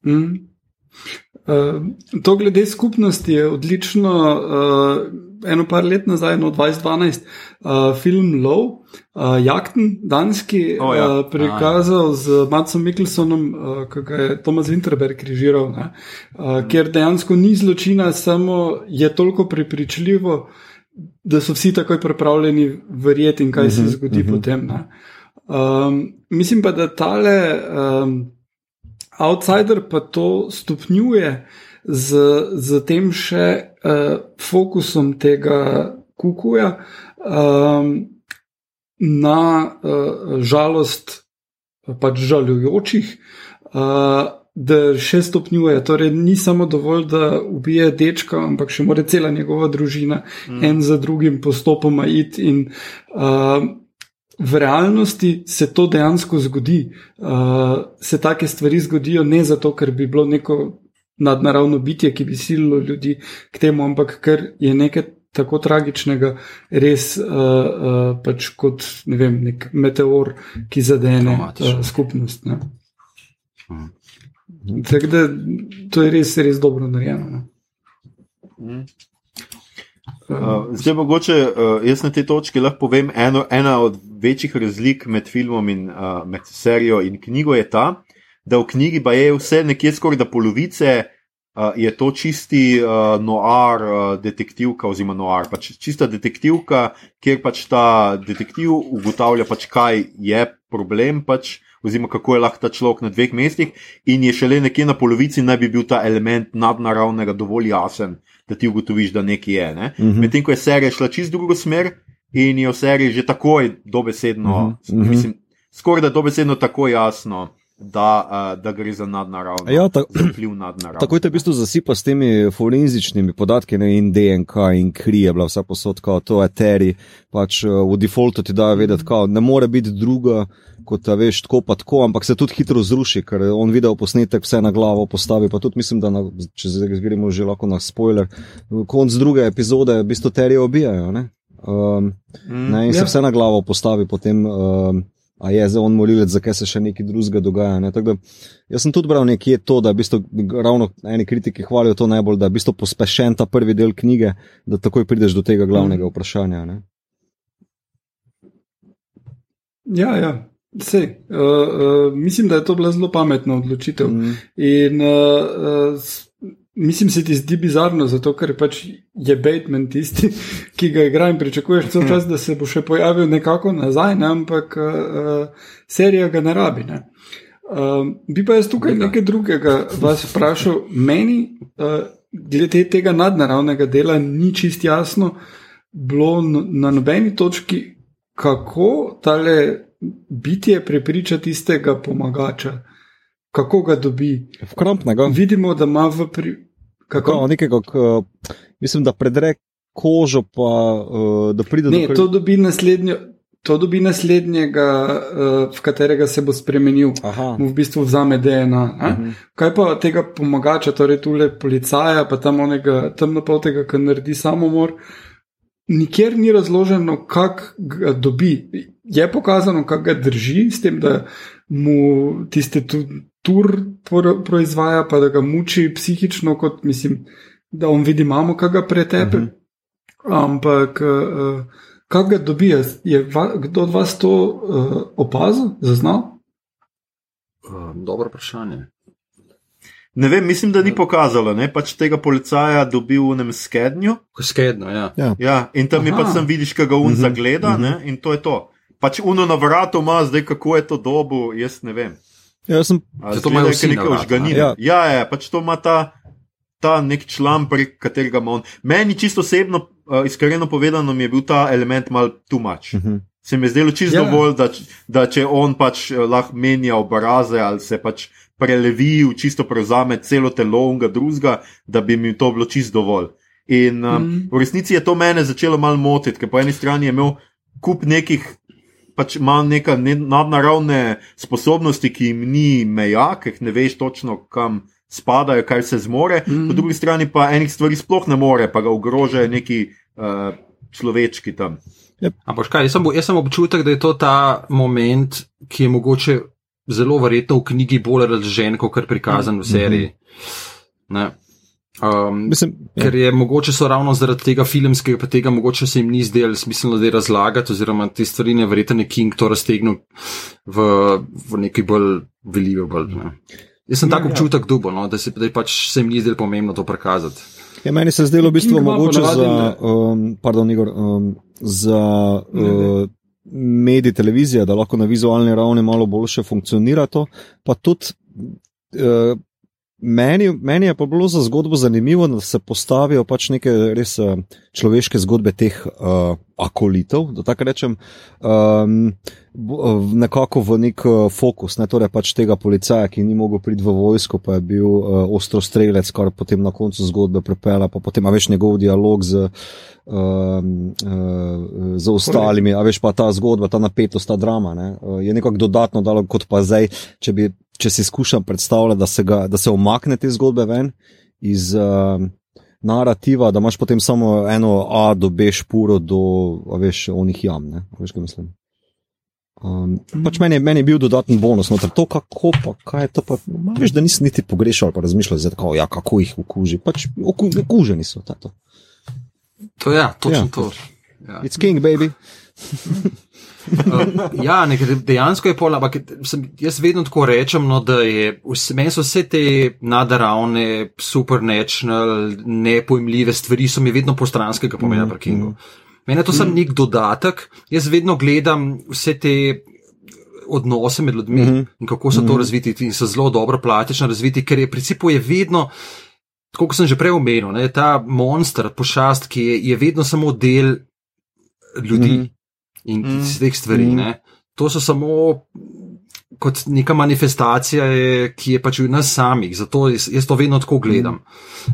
Mm. Uh, to glede skupnosti je odlično. Uh, eno par let nazaj, no 2012, uh, film Low, uh, Jakten, danski,
O, ja.
uh, prikazal z Matsom Mikkelsonom, uh, ki ga je Tomas Winterberg režiral, ne, uh, ker dejansko ni zločina, samo je toliko prepričljivo, da so vsi takoj pripravljeni verjeti in kaj se zgodi uh -huh. potem. Ne. Um, mislim pa, da tale. Um, Outsider pa to stopnjuje z, z tem še uh, fokusom tega kukuja um, na uh, žalost pač žalujočih, uh, da še stopnjuje. Torej, ni samo dovolj, da ubije dečka, ampak še mora cela njegova družina mm. en za drugim postopoma iti in uh, V realnosti se to dejansko zgodi. Uh, se take stvari zgodijo ne zato, ker bi bilo neko nadnaravno bitje, ki bi sililo ljudi k temu, ampak ker je nekaj tako tragičnega, res uh, uh, pač kot ne vem, nek meteor, ki zadene uh, skupnost. Ne. Tako da to je res, res dobro narejeno. Ne.
Uh, zdaj, mogoče uh, jaz na tej točki lahko povem, eno, ena od večjih razlik med filmom in uh, med serijo in knjigo je ta, da v knjigi pa je vse nekje skoraj da polovice. Uh, je to čisti uh, noir uh, detektivka, oziroma noir, pač čista detektivka, kjer pač ta detektiv ugotavlja, pač, kaj je problem, pač, oziroma kako je lahko ta človek na dveh mestih, in je šele nekje na polovici naj bi bil ta element nadnaravnega dovolj jasen, da ti ugotoviš, da nekaj je. Ne? Mm -hmm. Medtem ko je serija šla čist drugo smer in je v seriji že takoj dobesedno, mm -hmm. mislim, skoraj da dobesedno tako jasno. Da, uh, da gre za nadnaravno.
Ja, ta,
vpliv nadnaravno.
Tako te v bistvu zasipa s temi forenzičnimi podatki, ne, in DNK, in kri je bila vsa posod, kao, to je teri, pač uh, v defaultu ti da vedeti, kao, ne more biti druga, kot ta veš, tako pa tako, ampak se tudi hitro zruši, ker on video posnetek vse na glavo postavi, pa tudi mislim, da na, če zdaj gremo že lahko na spoiler, konc druge epizode v bistvu terije obijajo, ne, um, mm, ne in ja. se vse na glavo postavi potem. Um, A je zdaj on morilec, zakaj se še nekaj drugega dogaja. Ne? Da, jaz sem tudi bral nekje to, da v bistvu, ravno eni kritiki hvalijo to najbolj, da je bistvu pospešen ta prvi del knjige, da takoj prideš do tega glavnega vprašanja. Ne?
Ja, ja. Vse. Uh, uh, mislim, da je to bila zelo pametna odločitev. Mm. In uh, uh, mislim, se ti zdi bizarno, zato ker pač je Batman tisti, *laughs* ki ga igra in pričakuješ cel čas, da se bo še pojavil nekako nazaj, ne? ampak uh, serija ga ne rabi. Ne? Uh, bi pa jaz tukaj nekaj drugega vas vprašal. Meni, uh, glede tega nadnaravnega dela, ni čist jasno bilo na nobeni točki, kako tale bitje prepriča tistega pomagača. Kako ga dobi?
Vkrampnega.
Vidimo, da ima v pri.
Kako? No, nekega, k, mislim, da predre kožo, pa uh, da pride
ne,
do
tega. To dobi naslednjo. To dobi naslednjega, v katerega se bo spremenil,
Aha.
mu v bistvu vzame DNA. Uh -huh. Kaj pa tega pomagača, torej tule policaja, pa tam onega temnopoltega, ki naredi samomor, nikjer ni razloženo, kako ga dobi. Je pokazano, kako ga drži, s tem, da mu tiste tur proizvaja, pa da ga muči psihično, kot mislim, da on vidi mamo, kaj ga pretepe. Uh -huh. Ampak, uh, kako ga dobi, je, je va, kdo od vas to uh, opazil, zaznal?
Uh, dobro vprašanje.
Ne vem, mislim, da ni pokazalo, ne pač tega policaja dobil v enem skednju.
Skedno, ja.
Ja, in tam je
Aha.
pač tam vidiš, kaj ga un
Mhm,
zagleda,
mhm.
ne, in to je to. Pač uno na vratu ima, zdaj kako je to dobu, jaz ne vem.
Ja, sem
Zato
zgleda,
imajo
ke
vsi
neke
na vratu,
ožganine.
ne?
Ja, ja, ja, pač to ima ta, ta nek član, prek katerega ima on. Meni čisto osebno, uh, iskreno povedano, mi je bil ta element mal too much.
Mhm.
Se mi je zdelo čisto
Ja.
dovolj, da, da če on pač eh, lahko menja obraze ali se pač prelevi, čisto prevzame celo telo unga drugega, da bi mi to bilo čisto dovolj. In um,
Mhm.
v resnici je to mene začelo malo motiti, ker po eni strani je imel kup nekih, pač ima neka ne, nadnaravne sposobnosti, ki jim ni meja, ker jih ne veš točno, kam spadajo, kaj se zmore, mm.
Mhm.
po drugi strani pa enih stvari sploh ne more, pa ga ogrožajo neki uh, človečki tam.
Ampak kaj, jaz sem, jaz sem občutek, da je to ta moment, ki je mogoče zelo verjetno v knjigi bolj razložen, kot je prikazan v seriji. Ne. Um,
Mislim, ja.
Ker je mogoče so ravno zaradi tega filmskega, pa tega mogoče se jim ni zdelo smiselno, da je razlagati, oziroma te stvari ne verjetno je King to raztegnil v, v neki bolj believable. Ne. Jaz sem
Ja,
tak
ja.
občutek dubo, no, da, se, da pač se jim ni zdelo pomembno to prikazati.
Ja, meni se je zdelo v bistvu
King
mogoče za, um, pardon, Igor, um, za
Ne, ne.
uh, medij televizije, da lahko na vizualni ravni malo boljše funkcionira to. Pa tudi uh, meni, meni je pa bilo za zgodbo zanimivo, da se postavijo pač neke res uh, človeške zgodbe teh uh, akolitov, da tako rečem. Um, uh, Nekako v nek uh, fokus, ne, torej pač tega policaja, ki ni mogel priti v vojsko, pa je bil uh, ostrostrelec, kar potem na koncu zgodbe prepela, pa potem a veš njegov dialog z, um, uh, z ostalimi, a veš pa ta zgodba, ta napetost, ta drama, ne, uh, je nekako dodatno dalo, kot pa zdaj, če, bi, če si skušam predstavljati, da se, ga, da se omakne te zgodbe ven iz. Uh, Narativa, da imaš potem samo eno A do B špuro do, veš, onih jam, ne, veš, kaj mislim. Um, pač meni, meni je bil dodaten bonus, no, to kako pa, kaj je to pa, veš, da nisem niti pogrešal, pa razmišljal, zdaj, tako, ja, kako jih okuži, pač oku, okuženi so, ta, to.
To ja, točno
ja.
to. Ja.
It's king, baby. *laughs*
Uh, *laughs* ja, nekaj, dejansko je pol, ampak sem, jaz vedno tako rečem, no, da je, meni so vse te nadaravne, supernatural, nepojmljive stvari, so mi vedno postranskega pomena pri Kingu. Meni je to samo nek dodatek, jaz vedno gledam vse te odnose med ljudmi mm
Mhm.
-hmm. in kako so to razviti in so zelo dobro plastično razviti, ker je v principu je vedno. Tako kot sem že prej omenil, ne, ta monster, pošast, ki je, je vedno samo del ljudi mm
Mhm.
-hmm. In mm. teh stvari. Mm. To so samo kot neka manifestacija, je, ki je pač v nas samih. Zato jaz, jaz to vedno tako gledam.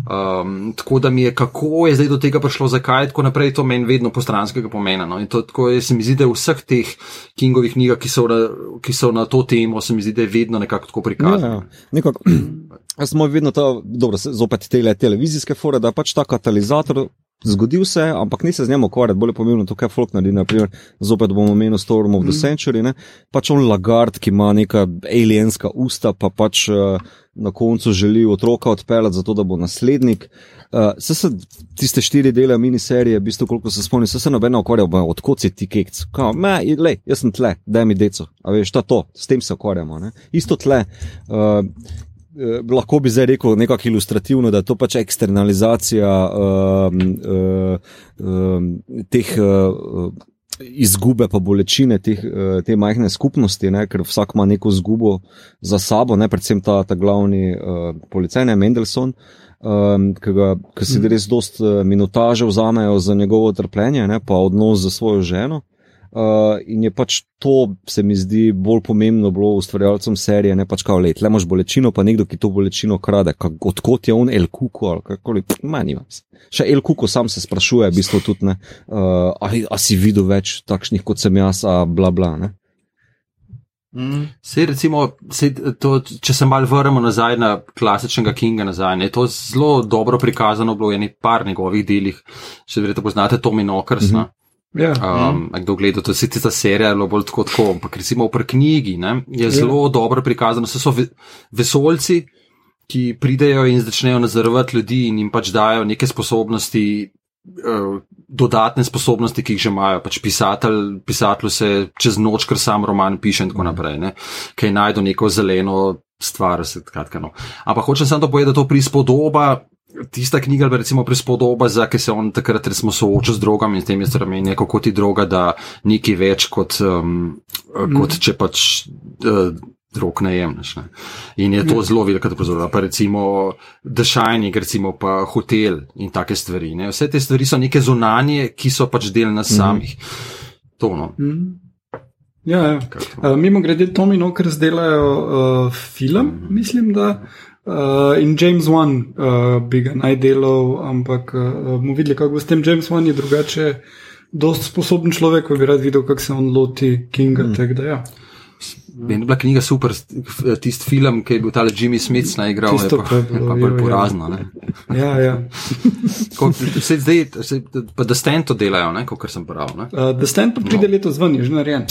Um, tako da mi je, kako je zdaj do tega prišlo, zakaj, tako naprej, to meni vedno postranskega pomena. No. In to tako je, se mi zdi, da v vseh teh Kingovih knjigah, ki so, na, ki so na to temo, se mi zdi, da je vedno nekako tako
Ja,
prikazano.
ja. Nekako, *clears throat* jaz sem vedno ta, dobro, zopet te televizijske fore, da je pač ta katalizator. Zgodil se, je, ampak ni se z njim ukvarjati, bolj je pomembno to, kaj folk naredi. Naprimer, zopet bomo omenili Storm of the Century, ne? pač on lagard, ki ima neka alienska usta, pa pač uh, na koncu želi otroka odpeljati, zato da bo naslednik. Uh, se se tiste štiri dele miniserije, v bistvu, koliko se spomnim, se se nobeno ukvarjal, odkot si ti kekc. Kao, me, lej, jaz sem tle, daj mi deco. A veš, ta to, s tem se ukvarjamo. Ne? Isto tle. Uh, Eh, lahko bi zdaj rekel nekako ilustrativno, da je to pač eksternalizacija um, um, um, teh uh, izgube, pa bolečine teh, uh, te majhne skupnosti, ne, ker vsak ima neko izgubo za sabo, ne, predvsem ta, ta glavni uh, policaj, ne Mendelson. Um, ki, ga, ki si res dost uh, minutaže vzamejo za njegovo trpljenje, ne, pa odnos z svojo ženo. Uh, in je pač to, se mi zdi, bolj pomembno bilo ustvarjalcem serije, ne pač kao let. Le imaš bolečino, pa nekdo, ki to bolečino krade. Kak, odkot je on El Kuko ali kakoli, manj ima. Še El Kuko sam se sprašuje, v bistvu tudi ne. Uh, a, a si videl več takšnih kot sem jaz, a bla bla. Ne?
Mm.
Sej, recimo, sej, to, če se mal vrnemo nazaj na klasičnega Kinga, nazaj, ne, to je zelo dobro prikazano bilo v enih par njegovih delih. Še verjetno poznate Tommy Knockers. Mm -hmm.
Ja.
Um, a kdo gleda, to je sicer ta serija, je bilo bolj tako, tako ampak recimo pri knjigi ne, je zelo dobro prikazano. Se so ve, vesolci, ki pridejo in začnejo nadzorovati ljudi in jim pač dajo neke sposobnosti uh, dodatne sposobnosti, ki jih že imajo. Pač pisatelj, pisatelj se čez noč, ker sam roman piše in tako naprej, ne? kaj najdu neko zeleno stvar. Se, kratka, no. Ampak hočem samo to povedati, da to prispodoba. Tista knjiga, ali recimo prispodoba, za ki se on takrat recimo sooča z drogami in s tem je stramenje, kako ti droga da nekaj več kot, um, mm. kot če pač uh, drog ne jemliš. Ne. In je to mm. zelo velika pozornost. Pa recimo The Shining, recimo pa hotel in take stvari. Ne. Vse te stvari so neke zunanje, ki so pač del nas mm. samih. To, no.
mm. Ja, ja. Uh, mimo grede, Tomi Noker zdelajo uh, film, mm. mislim, da. Uh, in James Wan uh, bi ga naj delal, ampak uh, bomo videli, kako bo s tem. James Wan je drugače, dosti sposoben človek, ko bi rad videl, kako se on loti Kinga. Mm. Da, ja.
Meni je bila knjiga super, tisti film, ki je bil ta Jimmy Smith naigral, je pa, je pa bolj porazno.
Ja, ja. *laughs*
se zdaj, se, pa da stand to delajo, kot sem prav.
Uh, da stand pa pride no. leto zven, je že narejen.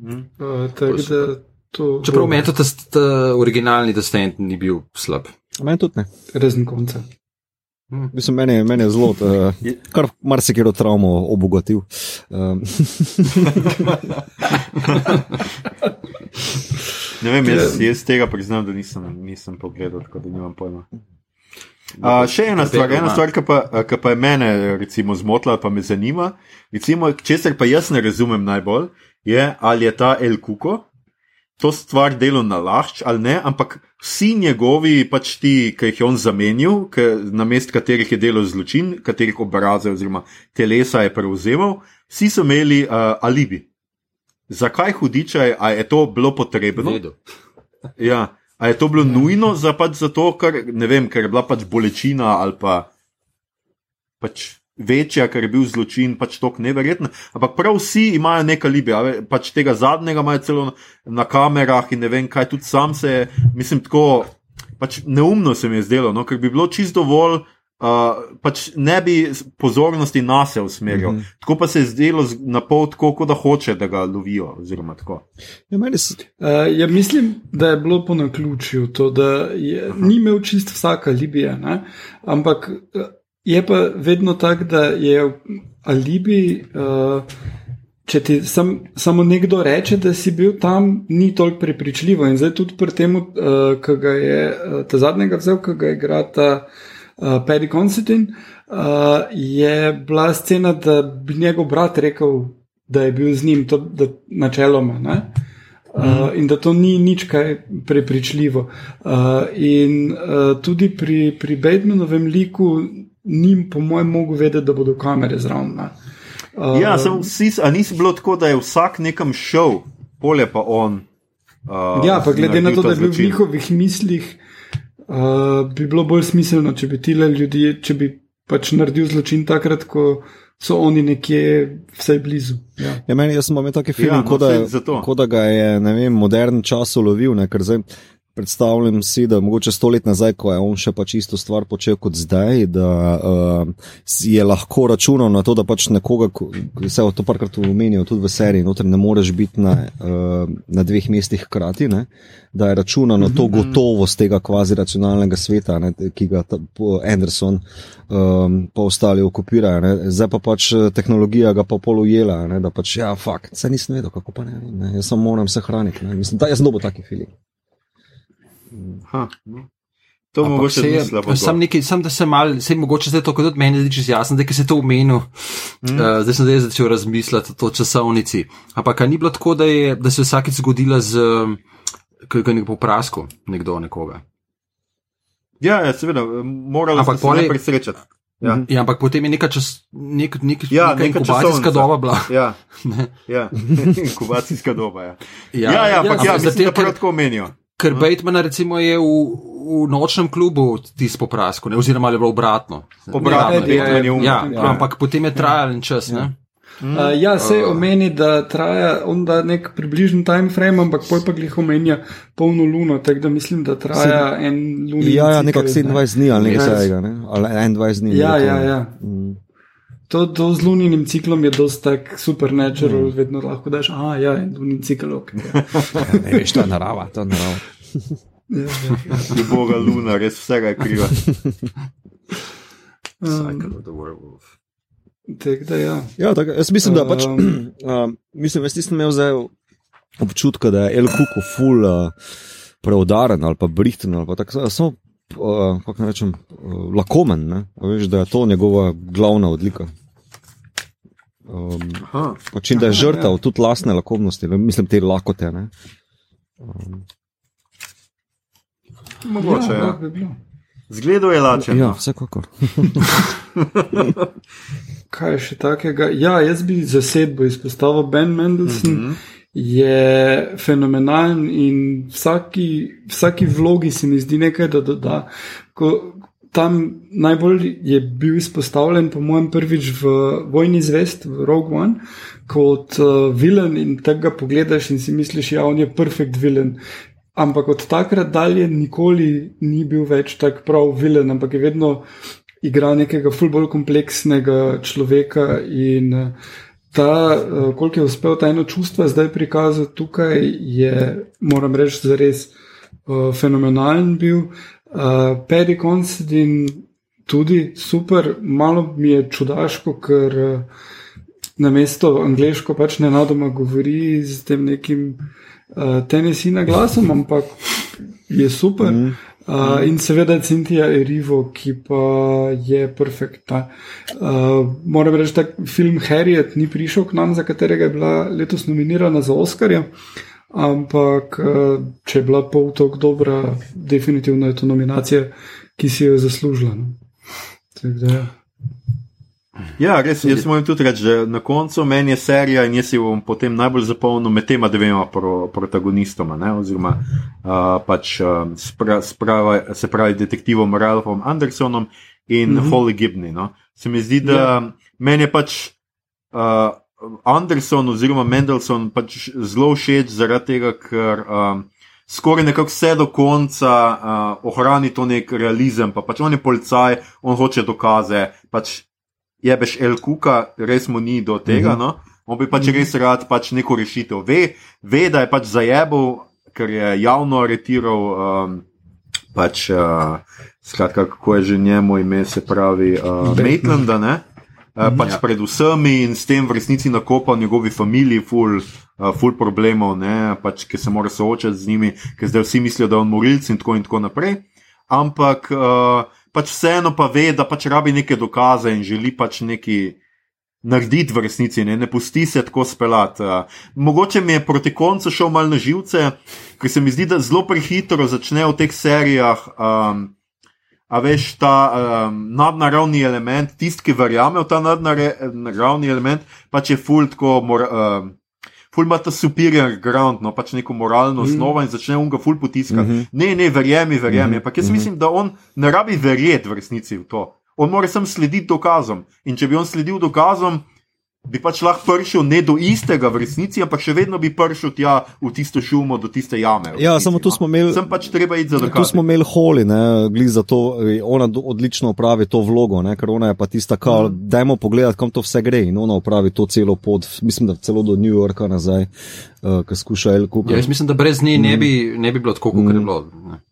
Mm. Uh,
Čeprav meni tudi ta originalni da stand ni bil slab.
Meni tudi ne.
Rezen konca.
Hmm. Mislim, meni, meni je zelo, uh, kar marsikero travmo obogatil. Um. *laughs*
ne vem, jaz, jaz tega priznam, da nisem, nisem pogledal, tako da nimam pojma. Uh, še ena stvar, ena stvar, ki pa, pa je mene recimo, zmotila, pa me zanima, recimo, česar pa jaz ne razumem najbolj, je ali je ta El Kuko, to stvar delo na lahč ali ne, ampak vsi njegovi, pač ti, ki jih je on zamenil, na mest katerih je delal zločin, katerih obraze oziroma telesa je prevzemal, vsi so imeli uh, alibi. Zakaj hudičaj, a je to bilo potrebno? *laughs* Ja, a je to bilo nujno za pač zato, ker, vem, ker je bila pač bolečina ali pa pač večja, ker je bil zločin pač tako neverjeten. Ampak prav vsi imajo nekaj libija, pač tega zadnjega imajo celo na, na kamerah in ne vem kaj, tudi sam se, mislim, tako pač neumno se mi je zdelo, no, ker bi bilo čisto dovolj. Uh, pač ne bi pozornosti na se usmerjal, mm -hmm. tako pa se je zdelo na pol tako, kot da hoče, da ga lovijo.
Ja, s... uh, ja, mislim, da je bilo po naključju to, da je, ni imel čist vsaka Libija, ne? ampak Je pa vedno tako, da je alibi, uh, če ti sam, samo nekdo reče, da si bil tam, ni toliko prepričljivo. In zdaj tudi pri tem, uh, ki ga je uh, ta zadnjega vzel, ki ga igra ta uh, Paddy Constantin, uh, je bila scena, da bi njegov brat rekel, da je bil z njim, to, da načeloma. Ne? Uh, in da to ni nič kaj prepričljivo. Uh, in uh, tudi pri, pri Bedmanovem liku njim, po mojem, mogo vedeti, da bodo kamere zraven.
Uh, ja, sem vsi, a nisi bilo tako, da je vsak nekam šel, polje pa on.
Uh, ja, pa glede na to, da je bil v njihovih mislih, uh, bi bilo bolj smiselno, če bi ti le ljudje, če bi pač naredil zločin takrat, ko so oni nekje vsaj blizu. Ja.
Ja, meni, jaz sem imel taki film, ja, no, kot da, da ga je vem, modern čas ulovil, ne, ker zdaj predstavljam si, da mogoče sto let nazaj, ko je on še pač isto stvar počel kot zdaj, da uh, je lahko računal na to, da pač nekoga, vse to parkrat umenijo tudi v seriji, noter ne moreš biti na, uh, na dveh mestih hkrati, ne? da je računal na to mhm. gotovost tega kvazi racionalnega sveta, ne? ki ga ta, Anderson um, pa ostali okupirajo. Ne? Zdaj pa pač eh, tehnologija ga pa polujela, da pač ja, fakt, se nisem vedel, kako pa ne, ne? jaz samo moram se hraniti. Mislim, da jaz dobo taki film.
No. To je mogoče se, slabo.
Sam, nekaj, sam da se mal, se mogoče zdaj to kot od meni zdi jasno, da je se to umenil. Mm. Uh, zdaj sem zdaj začel razmisliti o časovnici. Ampak ni bilo tako, da, je, da se je vsakeč zgodila z nekim popraskom nekdo nekoga.
Ja, ja seveda, moralo bi se najprej srečati. Ja.
Ja, ampak potem je neka, čas, nek, nek, ja, neka, neka inkubacijska doba bila.
Ja, *laughs* ja. *laughs* inkubacijska doba. Ja, ja, ja, ja ampak ja, ja, mislim, da prav tako menijo.
Ker uh. Bateman recimo je v, v nočnem klubu tisto poprasko, ne? oziroma je bilo obratno.
Obratno,
ja, ja, ja, ja, ampak potem je trajalen čas. Ja.
Mm. Uh, ja, se uh. omeni, da traja onda nek približen time frame, ampak pol pa jih omenja polno luno, tako da mislim, da traja Sed... en luno.
Ja, ja nekako 27 dni ali nekaj takega, ne? ali 21 dni.
Ja, ja, ja. Mm. To, to z lunim ciklom je dosta tak supernatural, mm. vedno lahko daš, a ja, en lunin cikl, ok. Ja. *laughs*
ja, ne veš, to je narava, to je narava.
ja, ja, ja. *laughs* Boga luna, res vsega je kriva.
Cycle of the werewolf.
Tako da ja.
Ja, tako, jaz mislim, da pač,
Um. *clears throat*
uh, mislim, jaz nisem imel zdaj občutka, da je El Kuku ful uh, preudaren ali pa brihten ali pa tako, samo, uh, kako naj rečem, uh, lakomen, ne? Veš, da je to njegova glavna odlika. Um,
Aha.
pač in da je žrtev
ja.
tudi lastne lakomnosti, mislim te lakote. Ne? Um,
Mogoče.
ja,
Ja,
bilo.
Zgledal je lačen.
ja,
no.
vsekakor. *laughs*
Kaj je še takega? Ja, jaz bi zasedbo izpostavil. Ben Mendelssohn mm. -hmm. Je fenomenalen in vsaki, vsaki vlogi se mi zdi nekaj, da doda. Ko, tam najbolj je bil izpostavljen, po mojem, prvič v Vojni zvest, v Rogue One, kot uh, vilen in tega pogledaš in si misliš, ja, on je perfekt vilen. Ampak od takrat dalje nikoli ni bil več tako prav vilen, ampak je vedno igra nekega ful bolj kompleksnega človeka in eh, ta, eh, koliko je uspel ta eno čustvo zdaj prikazati tukaj, je, moram reči, zares uh, fenomenalen bil. Uh, Paddy Considine tudi super, malo mi je čudaško, ker uh, na mesto angliško pač ne nadoma govori z tem nekim uh, tenisina glasom, ampak je super. Mm. Uh, in seveda Cintija Erivo, ki pa je perfektna. Uh, moram reči, da film Harriet ni prišel k nam, za katerega je bila letos nominirana za Oscarja, ampak uh, če je bila pol tako dobra, definitivno je to nominacija, ki si jo je zaslužila. No. Tako da, ja.
Ja, res, jaz moram tudi reči, da na koncu meni je serija in jaz jo bom potem najbolj zapolnil med tema dvema pro, protagonistoma, ne, oziroma uh, pač uh, spra, sprava, se pravi detektivom Ralphom Andersonom in mm. -hmm. Holly Gibney. No. Se mi zdi, da
Ja.
yeah. meni je pač uh, Anderson oziroma Mendelssohn pač zelo všeč zaradi tega, ker. Um, Skoraj nekako vse do konca uh, ohrani to nek realizem, pa pač on je policaj, on hoče dokaze, pač jebeš El Kuka, res mu ni do tega.
Mhm.
No? On bi pač res rad pač neko rešitev. Ve, ve, da je pač zajebal, ker je javno aretiral. Um, pač, uh, skratka, kako je že njemu ime, se pravi, uh, Maitlanda, ne? Uh, pač ja. pred vsemi in s tem v resnici nakopal njegovi familiji, ful, uh, ful problemov, ne? pač, ki se mora soočati z njimi, ker zdaj vsi mislijo, da je on morilc in tako in tako naprej. Ampak uh, pač vseeno pa ve, da pač rabi neke dokaze in želi pač neki narediti v resnici, ne, ne pusti se tako speljati. Uh, mogoče mi je proti koncu šel mal na živce, ker se mi zdi, da zelo prehitro začne v teh serijah. Um, A veš, ta um, nadnaravni element, tisti, ki verjame v ta nadnaravni element, pač je ful tako, mor, um, ful ima ta superior ground, no pač neko moralno osnovo in začne unga ful potiskati.
Mhm.
Ne, ne, verjemi, verjemi. Ampak jaz
Mhm.
mislim, da on ne rabi verjeti v resnici v to. On mora samo slediti dokazom. In če bi on sledil dokazom, bi pač lahko prišel ne do istega v resnici, ampak še vedno bi prišel tja v tisto šumo, do tiste jame.
Ja,
resnici,
samo tu
no.
smo imeli-
Sem pač treba iti za
Tu
dokaz.
smo imeli holi, ne, glih za to, eh, ona odlično opravi to vlogo, ne, ker ona je pa tista, ki
Mhm.
dajmo pogledati, kam to vse gre in ona opravi to celo pot, mislim, da celo do New Yorka nazaj, uh, ki skuša El Kuka.
Ja, jaz mislim, da brez nje ne bi, ne bi bilo tako, kot je bilo. Ne.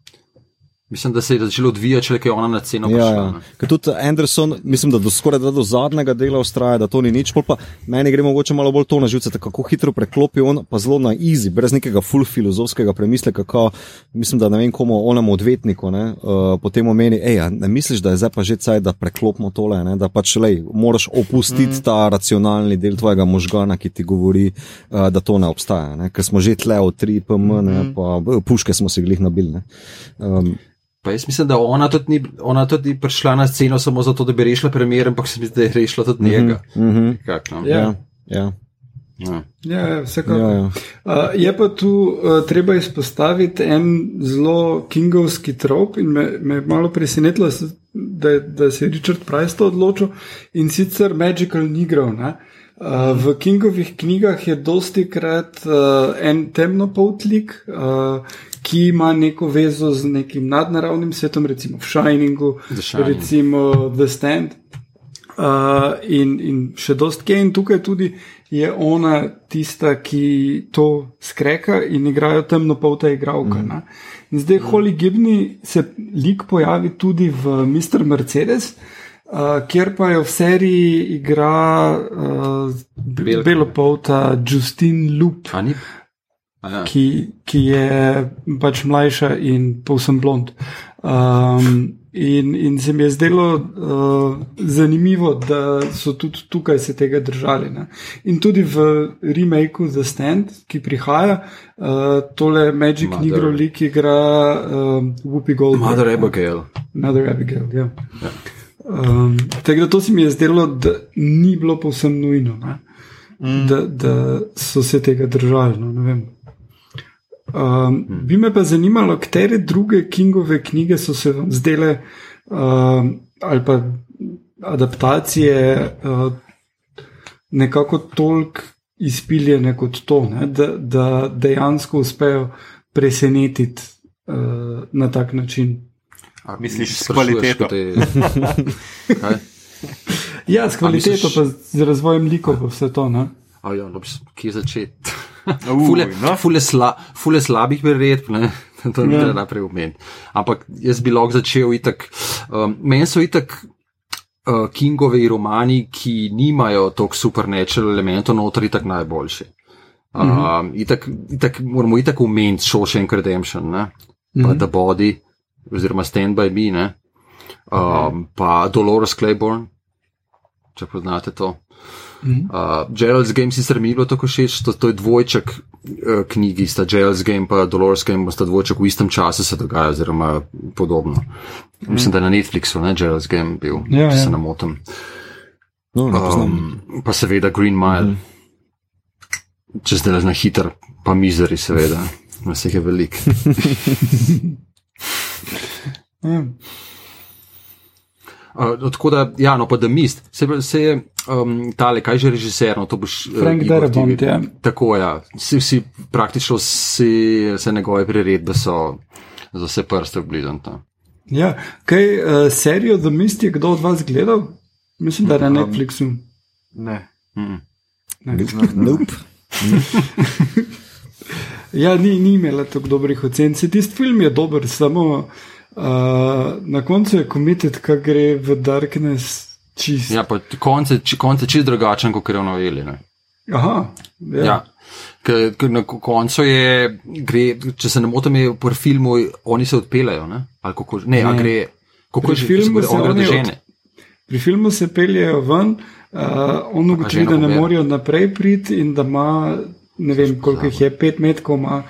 Mislim, da se je začelo odvijati, če je ona na ceno
Ja,
prišla.
ja. Ker tudi Anderson, mislim, da do skoraj da do zadnjega dela ustraja, da to ni nič. Pol Pa meni gre mogoče malo bolj to na živce, tako kako hitro preklopi on, pa zelo na easy, brez nekega full filozofskega premisleka, kako mislim, da ne vem komu, onemu odvetniku, ne, uh, potem omeni, hej, a ne misliš, da je zdaj pa že caj, da preklopimo tole, ne, da pač lej, moraš opustiti mm. ta racionalni del tvojega možgana, ki ti govori, uh, da to ne obstaja, ne, ker smo že tle od 3PM, ne, pa eh, puške smo si glih nabili. ne. Um,
Pa jaz mislim, da ona tudi ni, ona tudi ni prišla na sceno samo zato, da bi rešila premjer, ampak se mi zdi, da je rešila tudi njega.
mm -hmm.
Kak, no?
Ja.
Ja, ja.
Ja.
Ja, vsekakor.
Ja, ja.
Uh, je pa tu uh, treba izpostaviti en zelo kingovski trop in me, me je malo presenetilo, da, da se je Richard Price to odločil in sicer Magical Negro. Ne? Uh, v Kingovih knjigah je dosti krat uh, en temnopoltlik, uh, ki ima neko vezo z nekim nadnaravnim svetom, recimo v Shiningu,
The Shining.
recimo The Stand. Uh, in, in še dost kje, in tukaj tudi je ona tista, ki to skreka in igrajo temnopolta igralka. Mm. In zdaj mm. Holly Gibney se lik pojavi tudi v Mr. Mercedes. uh, kjer pa je v seriji igra uh,
Belka.
belopolta Justin Loop,
ja.
ki, ki je pač mlajša in povsem blond. Um, in, in se mi je zdelo uh, zanimivo, da so tudi tukaj se tega držali. Ne. In tudi v remaku The Stand, ki prihaja, uh, tole Magic
Mother.
Negro lik igra uh, Whoopi Goldberg.
Mother. Abigail.
Mother Abigail, ja.
Ja.
Um, tako da to se mi je zdelo, da ni bilo povsem nujno, ne? da, da so se tega držali. No, um, bi me pa zanimalo, katere druge Kingove knjige so se vam zdele, um, ali pa adaptacije, uh, nekako toliko izpiljene kot to, ne? da, da dejansko uspejo presenetiti uh, na tak način.
A,
Misliš s kvaliteto? *laughs*
Kaj?
Ja, s kvaliteto,
misliš-
pa z razvojem likov, pa vse to. Ne?
A ja, no, kje začeti? *laughs* Fule,
no.
fule, sla, fule slabih verjet, ne, *laughs* to ne
Ja.
gre naprej omeniti. Ampak jaz bi lahko začel itak. Um, meni so itak uh, Kingovi romani, ki nimajo toliko supernatural elementov, notri itak najboljši. Um, mm -hmm. itak, itak, moramo itak omeniti Shawshank Redemption, ne, pa mm -hmm. The Body, oziroma Stand by Me, ne, um, pa Dolores Claiborne, če poznate to. Uh, Gerald's Game sicer mi je bilo tako všeč, to, to je dvojček uh, knjigi, sta Gerald's Game pa Dolores Game, sta dvojček v istem času se dogaja, oziroma podobno. Mislim, da je na Netflixu, ne Gerald's Game bil,
Ja,
če
ja.
se ne motim.
No, ne poznam.
Um, pa seveda Green Mile, če zdaj na hiter, pa Misery, seveda, *laughs* nas jih je veliko. *laughs*
Ja.
Uh, tako da, ja, no, pa The Mist, se, se je um, tale, kaj že režiser, no, to boš. uh,
Frank
Igor, ti
Darabont, ja.
Tako ja. vsi, vsi, praktično vsi, vse njegove priredbe so za vse prste blizu.
Ja, kaj uh, serijo The Mist je kdo od vas gledal? Mislim, da na Netflixu.
Ne.
Mm.
Nope. *laughs*
Ja, ni, ni imela tako dobrih ocen. Se tisti film je dober, samo uh, na koncu je komitet, ki gre v Darkness čist.
Ja, pa konce, konce čist drugačen, kot je v noveli. Ne?
Aha, ja.
Ja. Ker, ker na koncu je, gre, če se ne motim, je v filmu oni se odpeljajo. Ne, Ali kako, že- ne, ne. Gre. Kako
Pri
že-
filmu
on
se
gre do
oni od-
žene.
Pri filmu se peljejo ven, uh, on ugotovi, da ne morajo naprej priti in da ima, ne vem koliko jih je, pet metkov, ima uh,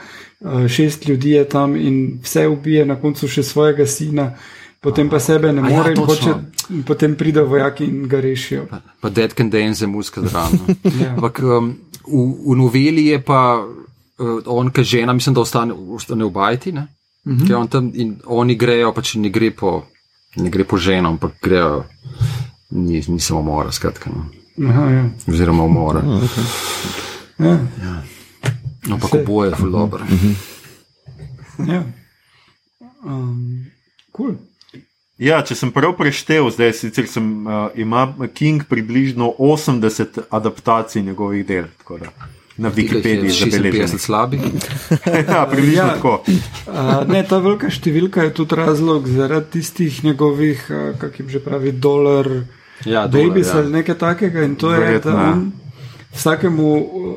šest ljudi je tam in vse ubije, na koncu še svojega sina, potem pa sebe ne
ja,
more in
točno.
hoče, potem pridejo vojaki in ga rešijo.
Pa Dead Can Dance je muska zraven. *laughs*
Ja.
Ampak um, v, v noveli je pa uh, on, ki žena, mislim, da ostane, ostane v bajti. Ne? Mm -hmm. on tam, in oni grejo, pač ne gre po, ne gre po ženo, ampak grejo, ni, ni samo umora, skratka. No.
Aha, ja.
Oziroma umora.
Ja,
No, pa
Saj.
oboje je zelo dobro.
ja. Um, cool.
Ja, če sem prav preštel, zdaj sicer sem, uh, ima King približno 80 adaptacij njegovih del. tako da Na Wikipediji je
56
zabeleženo.
slabih. *laughs*
ja, približno
Ja.
ja. tako.
Uh, ne, ta velika številka je tudi razlog zaradi tistih njegovih, uh, kako jim že pravi, dolar,
Ja,
babies
dolar,
ali nekaj takega. In to je,
Verjetno,
da
ja.
on vsakemu uh,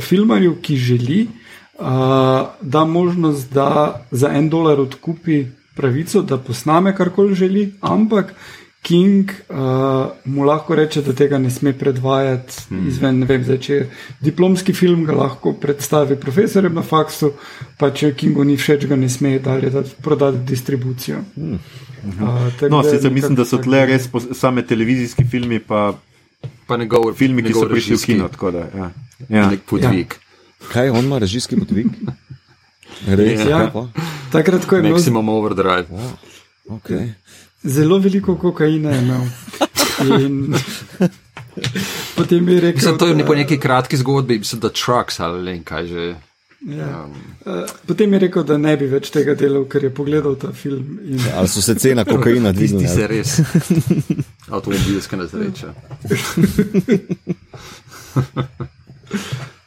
filmarju, ki želi, uh, da možnost, da za en dolar odkupi pravico, da posname karkoli želi, ampak King uh, mu lahko reče, da tega ne sme predvajati hmm. izven. Ne vem, zdaj, če je diplomski film, ga lahko predstavi profesorjem na faksu, pa če Kingu ni všeč, ga ne sme dalje dati, prodati distribucijo. Hmm. Uh,
No, sicer mislim, da so tle res same televizijski filmi, pa
Pa njegov,
filmi, ki so
njegov
prišli v kino. tako Da, ja. Ja.
Nek podvig.
Kaj on ima režijski podvig? *laughs* Res,
Ja. Takrat, ko je imel
Maximum overdrive.
Okay.
zelo veliko kokaina, je imel. In *laughs* potem je rekel,
Mislim, to je po neki kratki zgodbi, mislim, da trucks ali ne kaj že.
Ja. Uh, potem je rekel, da ne bi več tega delal, ker je pogledal ta film. In,
Ali so se cena kokaina *laughs*
Tisti
dvignile?
se res. Avtomobilska nesreča.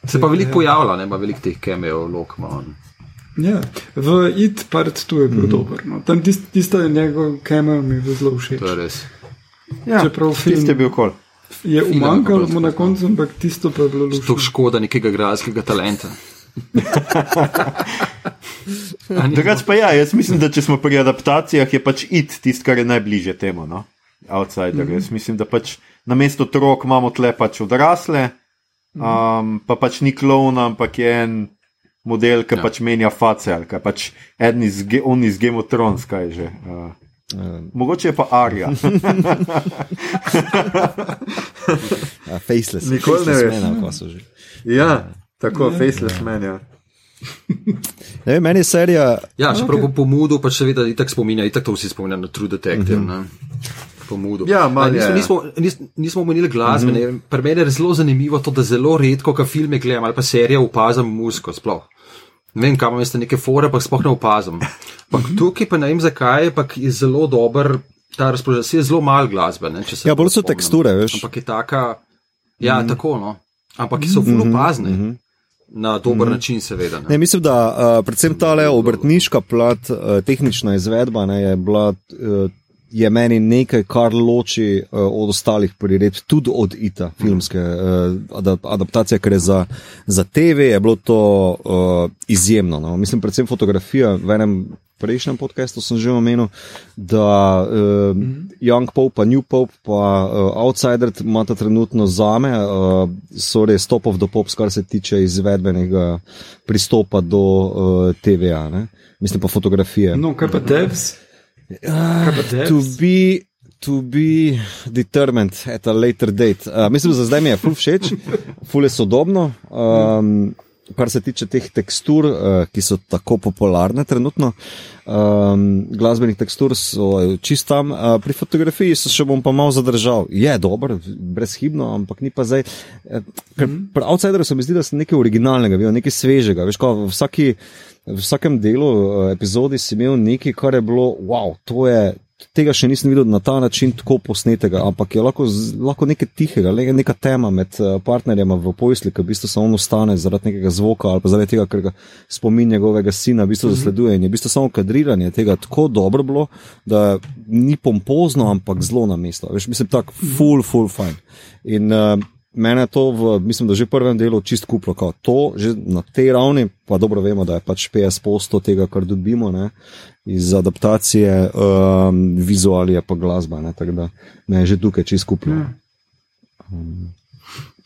Se pa veliko pojavlja, ne, ima veliko teh kemejev, lokma.
ja, v IT part tu je bil mm -hmm. dober. No. Tam tist, tista njegov kamer mi je bil zelo všeč.
To je res.
Ja,
Čeprav film
Tisti je bil kol.
je
je
umanjkalo
pa
mu na koncu, ampak tisto pa je bilo
To
lušno.
škoda nekega grajskega talenta. *laughs*
Drugač pa ja, jaz mislim, da če smo pri adaptacijah, je pač it tisto, kar je najbližje temu. No? Outsider. Mm -hmm. Jaz mislim, da pač na mesto otrok imamo tle pač odrasle, um, pa pač ni klona, ampak je en model, ki ja. pač menja face, ali kaj pač eden iz, on iz Game of Thrones, kaj je že. Uh, Mogoče je pa Arja. *laughs*
A, faceless.
Nikoli ne
faceless
veš.
man, kaj so že.
ja, tako, faceless man. Ja. *laughs*
Ne, vem, meni je serija.
Ja, čeprav okay. po pomudu, pač seveda itak spominja, itak to vsi spominjajo na True Detective. Mm -hmm. Pomudu.
Ja, malo
nismo, nismo, nis, nismo omenili glasbe. Mm -hmm. Pri meni je zelo zanimivo to, da zelo redko, ko filme gledam ali pa serije, opazim muziko sploh. Ne vem, kam imate neke fore, pa sploh ne opazim. Ampak tukaj pa ne vem zakaj, ampak je zelo dober, ta razpoložaj, je zelo malo glasbe. Ne, se
Ja, bolj so
spomnim.
teksture, veš.
Ampak je taka, ja, mm -hmm. tako no. Ampak so ful opazne. Mm -hmm. Na dober mm -hmm. način, seveda. Ne.
Ne, mislim, da uh, predvsem ta obrtniška plat, uh, tehnična izvedba ne, je bila. Uh, Je meni nekaj, kar loči uh, od ostalih priredb, tudi od ITA, filmske uh, adap adaptacije, ker je za, za TV je bilo to uh, izjemno. No. Mislim, predvsem fotografija. V enem prejšnjem podkastu sem že omenil, da uh, mm -hmm. Young Pope, pa New Pope, pa uh, Outsider imata trenutno zame, uh, so res top of the pops, kar se tiče izvedbenega pristopa do uh, TV-ja, mislim pa fotografije.
No, kaj pa devs? Devs?
To be, to be determined at a later date. Uh, mislim, za zdaj mi je ful všeč, ful je sodobno. Um, kar se tiče teh tekstur, uh, ki so tako popularne trenutno, um, glasbenih tekstur so čist tam. Uh, pri fotografiji se še bom pa malo zadržal. Je dober, brezhibno, ampak ni pa zdaj. eh, Ker pri Outsideru se mi zdi, da sem nekaj originalnega, nekaj svežega. Veš, ko vsaki. V vsakem delu uh, epizodi si imel nekaj, kar je bilo, wow, to je, tega še nisem videl na ta način tako posnetega, ampak je lahko, lahko nekaj tihega, neka tema med uh, partnerjema v pojsli, ki v bistvu samo ostane zaradi nekega zvoka ali pa zaradi tega, ker ga spomin njegovega sina v bistvu zasleduje in je v bistvu samo kadriranje tega tako dobro bilo, da ni pompozno, ampak zelo na mesto. Veš, mislim, tak full, full fine. In uh, Mene to, v, mislim, da že v prvem delu čist kuplo, kao to, že na tej ravni, pa dobro vemo, da je pač 50% tega, kar dobimo ne, iz adaptacije, um, vizualije pa glasba, ne, tako da me je že tukaj čist kuplo.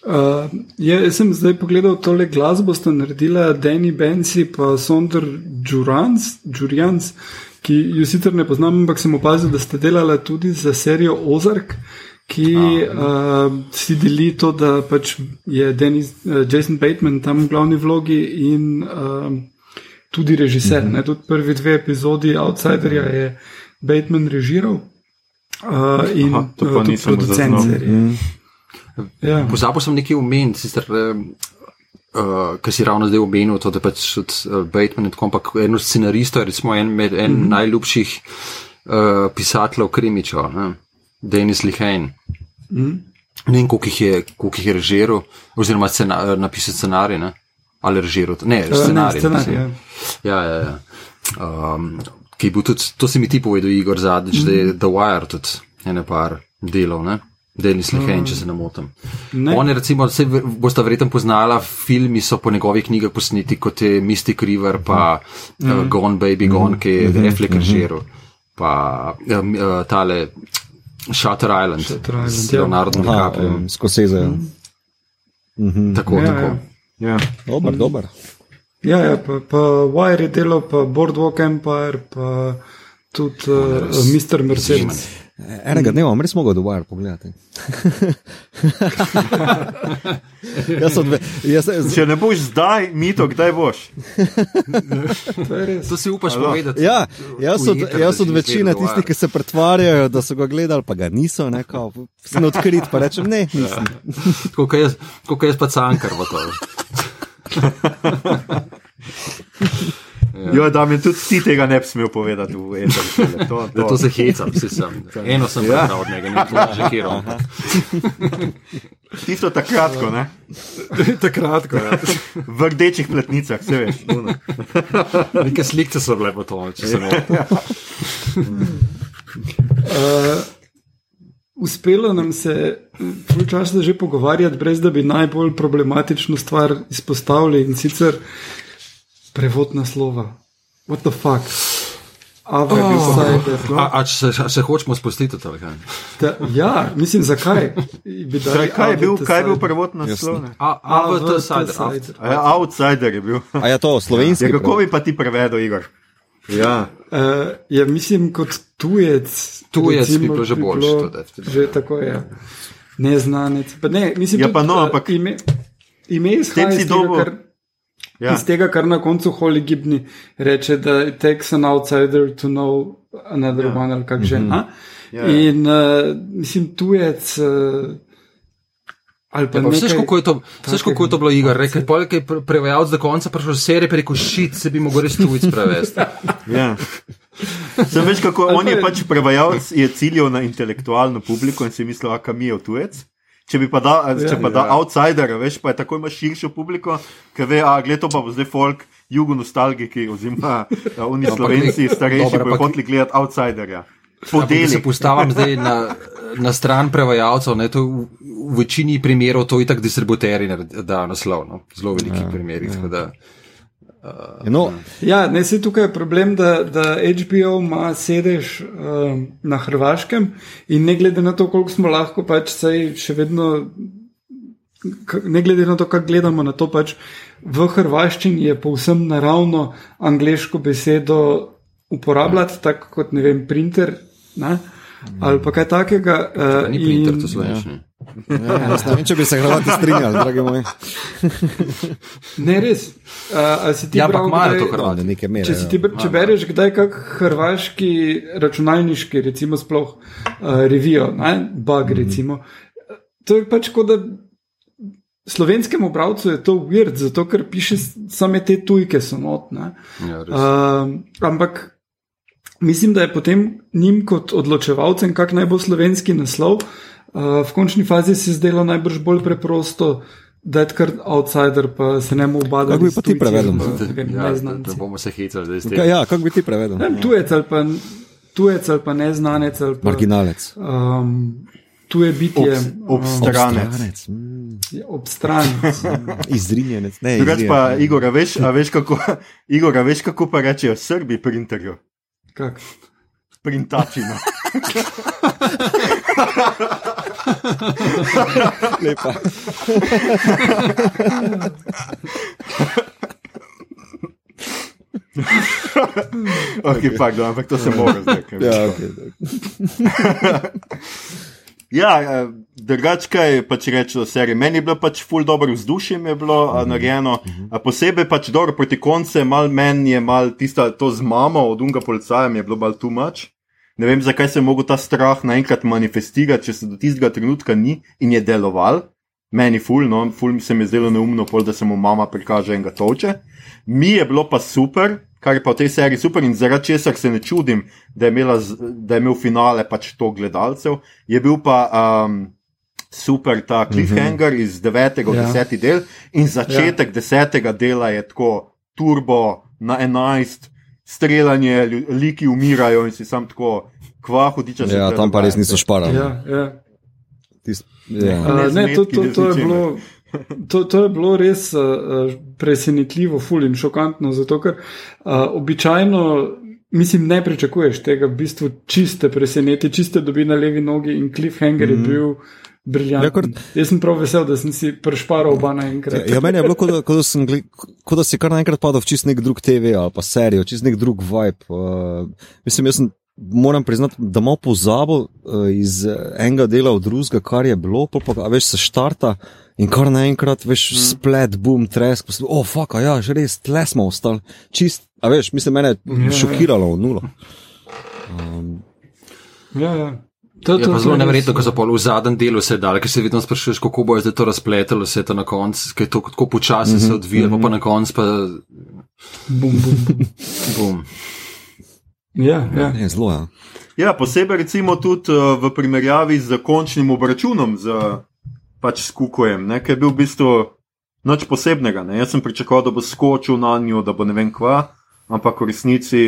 Uh, ja, jaz sem zdaj pogledal tole glasbo, sta naredila Danny Bensi in Sonder Jurans, Jurjans, ki jo sicer ne poznam, ampak sem opazil, da sta delala tudi za serijo Ozark, ki uh, si deli to, da pač je Dennis, uh, Jason Bateman tam v glavni vlogi in uh, tudi režiser. Mm -hmm. ne, tudi prvi dve epizodi Outsiderja je Bateman režiral. Uh, in
Aha, to
uh, tudi producent serije. Ja.
Pozabil sem nekaj omeniti, sicer, uh, ki si ravno zdaj omenil, to, da pač od Bateman in tako, ampak en od scenaristov, je recimo en, med, en mm -hmm. najljubših uh, pisateljev krimičev, ne? Denis Lihane. Mm -hmm. Ne vem, koliko jih je, koliko jih je režiral, oziroma scena, napisal scenarij, ne? ali režiral, ne, scenarij.
scenarij,
mislim. ja, ja, ja. Um, ki je bil tudi, to si mi ti povedal, Igor, zadnjič, mm -hmm. da je The Wire tudi ene par delov, ne? Denis Lehane, če se ne motim.
Ne.
On je, recimo, se boste verjetno poznala, filmi so po njegovih knjigah posneti kot je Mystic River, pa mm. uh, Gone Baby Gone, ki je Affleck režiral, pa um, uh, tale Shutter Island,
Shutter Island,
z
ja.
Leonardo
Aha,
DiCaprio.
um, Skoseze. Mm.
Tako,
Ja,
tako.
ja.
Ja.
Dober, dober.
Ja, ja pa, pa Wire je delal, pa Boardwalk Empire, pa tudi uh, Mr. Mercedes.
Enega dneva bom res mogel do Wire pogledati. *laughs* jaz sem dve, jaz, jaz,
Če ne boš zdaj, mito, kdaj boš?
To.
To si upaš povedati.
Ja, jaz od, jaz od večine tistih, ki se pretvarjajo, da so ga gledali, pa ga niso, ne, kao, sem odkrit, pa rečem, ne, nisem. *laughs*
Tako kot jaz, jaz pa cankar v to. *laughs*
Jo, da mi tudi ti tega ne bi smel povedati v enem. To,
Da to se hecam, vsi sem. Eno sem
Ja.
ja. od njega, ne *laughs* to že hero.
Tisto takrat, ko ne.
Takrat, ko je.
V rdečih pletnicah, vse veš.
Neke slike so bile po to, če se ne.
Uh, *laughs* uspelo nam se pol časa že pogovarjati, brez da bi najbolj problematično stvar izpostavili in sicer prevod naslova. What the fuck? Bil
Oh.
Cyber. no.
A, a če se, a se hočemo spustiti, kaj?
Da, ja, mislim, zakaj? Bi dali
Kaj, kaj, je bil, kaj je bil prvot naslov? Ja, outsider je bil.
A je to slovenski?
Ja, kako bi pa ti prevedel, Igor? Ja,
Uh, ja, mislim, kot tujec.
Tujec bi
recimo,
bilo že boljše, to definitivno.
Že tako je. Neznanec. Pa ne, mislim,
Ja, pa no,
eh,
ampak-
Ime, ime izhaja iz tega,
dobil-
kar,
ja.
iz tega, kar na koncu Holly Gibney reče, da it takes an outsider to know another
Ja.
one ali kak že.
Mhm.
a?
Ja.
In uh, mislim, tujec. Uh, pa
Ja, vseš, kako je to, vseš, kako je to bilo, Igor, rekel, je pre- prevajalec do konca prišel v seriji, pa je rekel, šit, se bi mogel res tujec prevesti. *laughs*
Ja. Sem veš, kako on je
je-
pač prevajalec, je ciljal na intelektualno publiko in si mislil, a kam je tujec. Če bi pa da,
Ja.
če pa da outsider, veš, pa je tako ima širšo publiko, ki ve, a gled to pa bo zdaj folk, jugonostalgiki, oziroma a, *laughs* oni slovenci, starejši, bojo
ampak-
hoteli gledati outsiderja. Podeli.
če se postavim zdaj na, na stran prevajalcev, ne, to v, v večini primerov to itak distributeri naredi- dajo naslov, no, zelo velikih ja, primerih. tako da,
No,
Ja, ne, se tukaj je problem, da, da HBO ima sedež um, na Hrvaškem in ne glede na to, koliko smo lahko, pač sej še vedno, ne glede na to, kako gledamo na to, pač v hrvaščini je povsem naravno angliško besedo uporabljati, tako kot ne vem, printer. Ne? Ali pa kaj takega. Uh,
ni printer, to slovenščine.
Ja, jaz ne vem, če bi se Hrvati strinjali, dragi moji.
Ne, res. Uh, ti
Ja, ampak
bral
imajo
kdaj-
to
No,
Hrvati.
neke mere.
Če, si
ja.
ti, če bereš kdaj kak hrvaški računalniški, recimo sploh uh, revijo, ne, bug
Mhm.
recimo, to je pač kot da slovenskemu bralcu je to weird, zato ker piše same te tujke so notne.
Ja, res.
Uh, ampak mislim, da je potem njim kot odločevalcem, kak naj bo slovenski naslov, uh, v končni fazi se je zdelo najbrž bolj preprosto. Da je kar outsider, pa se ne mu obada.
Kako bi pa ti prevedel? *laughs*
Ja, da, da bomo se hecali zdaj s tem.
Kaj, ja, kako bi ti prevedel?
Ne, tujec ali pa, tujec ali pa neznanec ali pa
Marginalec.
um, tuje bitje,
Ob, obstranec.
Obstranec, mm,
obstranec. *laughs*
Izrinjenec. Ne,
Drugač pa. Igor, a veš, a veš, kako, *laughs* Igor, a veš, kako pa rečejo Srbi printerju?
Kak?
Printačina.
Lepa.
Ok, pardon, ampak to se mora zdaj.
Ja, okay. *laughs*
Ja, eh, drugače kaj pač reči o seriji. Meni je bilo pač ful dobro vzdušje, mi je bilo mm -hmm. narejeno. A posebej pač dobro proti koncu, mal meni je mal tista to z mamo od unga policaja, mi je bilo mal too much. Ne vem, zakaj se je mogel ta strah naenkrat manifestirati, če se do tistega trenutka ni in je deloval. Meni ful, no, ful se mi je zdelo neumno, pol, da se mu mama prikaže in ga toče. Mi je bilo pa super, kar je pa v tej seriji super in zaradi česar se ne čudim, da je, imela, da je imel finale pač to gledalcev, je bil pa um, super ta cliffhanger mm -hmm. iz 9. v
Ja.
10. del in začetek ja. 10. dela je tako turbo na 11, streljanje, liki umirajo in si sam tako. Kva hudiča se
ja, tam pa res niso šparali.
Ja, ja.
Ja.
Uh, ne, to, to, to, je bilo, to, to je bilo res uh, presenetljivo, ful in šokantno, zato ker uh, običajno. Mislim, ne pričakuješ tega, v bistvu čiste preseneti, čiste dobi na levi nogi in cliffhanger mm -hmm. je bil briljanten.
Ja, kar-
Jaz sem prav vesel, da sem si prešparal oba naenkrat.
Ja, meni je bilo, kot da, kot da, sem kot da si kar naenkrat padel v čist nek drug TV ali pa serijo, čist nek drug vibe. Uh, mislim, jaz sem, moram priznati, da malo pozabil uh, iz eh, enega dela v drugega, kar je bilo, pa a veš se štarta in kar naenkrat veš mm. splet, boom, tresk, posl- oh, fuck, a ja, že res, tle smo ostali. Čist, a veš, mislim, mene je
Ja.
šokiralo v nulo. Um,
Ja, ja. To,
Je pa zelo
je
neverjetno, ko so pol v zadnjem delu se dal, ker se vedno sprašuješ, kako bo zdaj to razpletalo, vse to na koncu, ker to tako počasi mm -hmm. se odvija, pa, pa na koncu pa
Bum, bum.
bum.
Ja, ja.
ne, zelo, ja.
Ja, posebej recimo tudi uh, v primerjavi z končnim obračunom z pač skukojem, ne, ki je bil v bistvu nič posebnega. Ne. Jaz sem pričakoval, da bo skočil na njo, da bo ne vem kva, ampak v resnici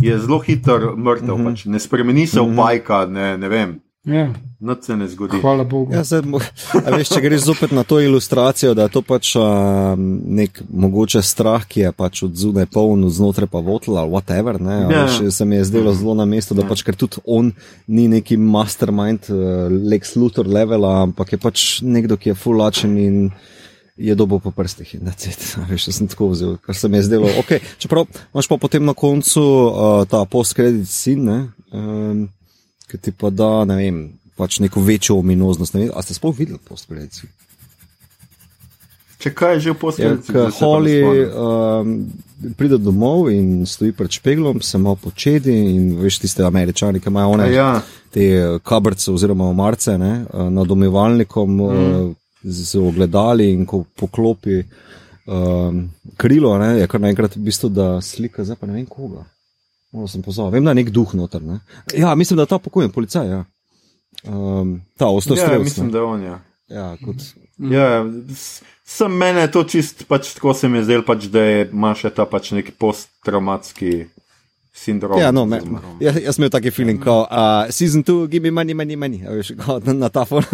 je zelo hitro mrtev.
Mhm.
Pač. Ne spremeni se v bajka, ne, ne vem,
Ja,
nič se ne zgodi.
hvala Bogu.
Ja, zdaj, a veš, če greš zopet na to ilustracijo, da je to pač uh, nek mogoče strah, ki je pač od zunaj poln, znotraj pa votl ali whatever. Ne, a
Ja.
veš, se mi je zdelo zelo na mestu, da pač ker tudi on ni neki mastermind, uh, Lex Luthor levela, ampak je pač nekdo, ki je fullačen in je dobo po prstih. In that's it. A Veš, sem tako vzel, kar se mi je zdelo. Okay, čeprav imaš pa potem na koncu uh, ta post-credit sin, ne, um, ki ti pa da, ne vem, pač neko večjo ominoznost. Ne vem, a ste sploh videli post-credit sin?
Če kaj je že v
Ja,
posledicah?
ko Holly um, pride domov in stoji pred špeglom, se malo počedi in veš tiste američani, ki imajo one
Ja,
te eh, kabrce oziroma omarce ne, eh, nad omivalnikom mm. z ogledali in ko poklopi um, krilo, ne, je kar naenkrat v bistvu, da slika, zdaj pa ne vem koga. Malo sem pozval, vem, da je nek duh noter. Ne. Ja, mislim, da je ta pokojni policaj. Ja. Um, ta
ja
ostrostrelec.
mislim, da je on. Ja.
Ja, kot,
Ja, s- sem mene to čist, pač tako se mi je zdelo, pač, da je, ima še ta pač neki posttraumatski sindrom.
Ja, no, me,
oziroma-
jaz, jaz sem imel taki feeling, kot uh, season 2, give me money, money, money. Veš, kot na, na ta for. *laughs*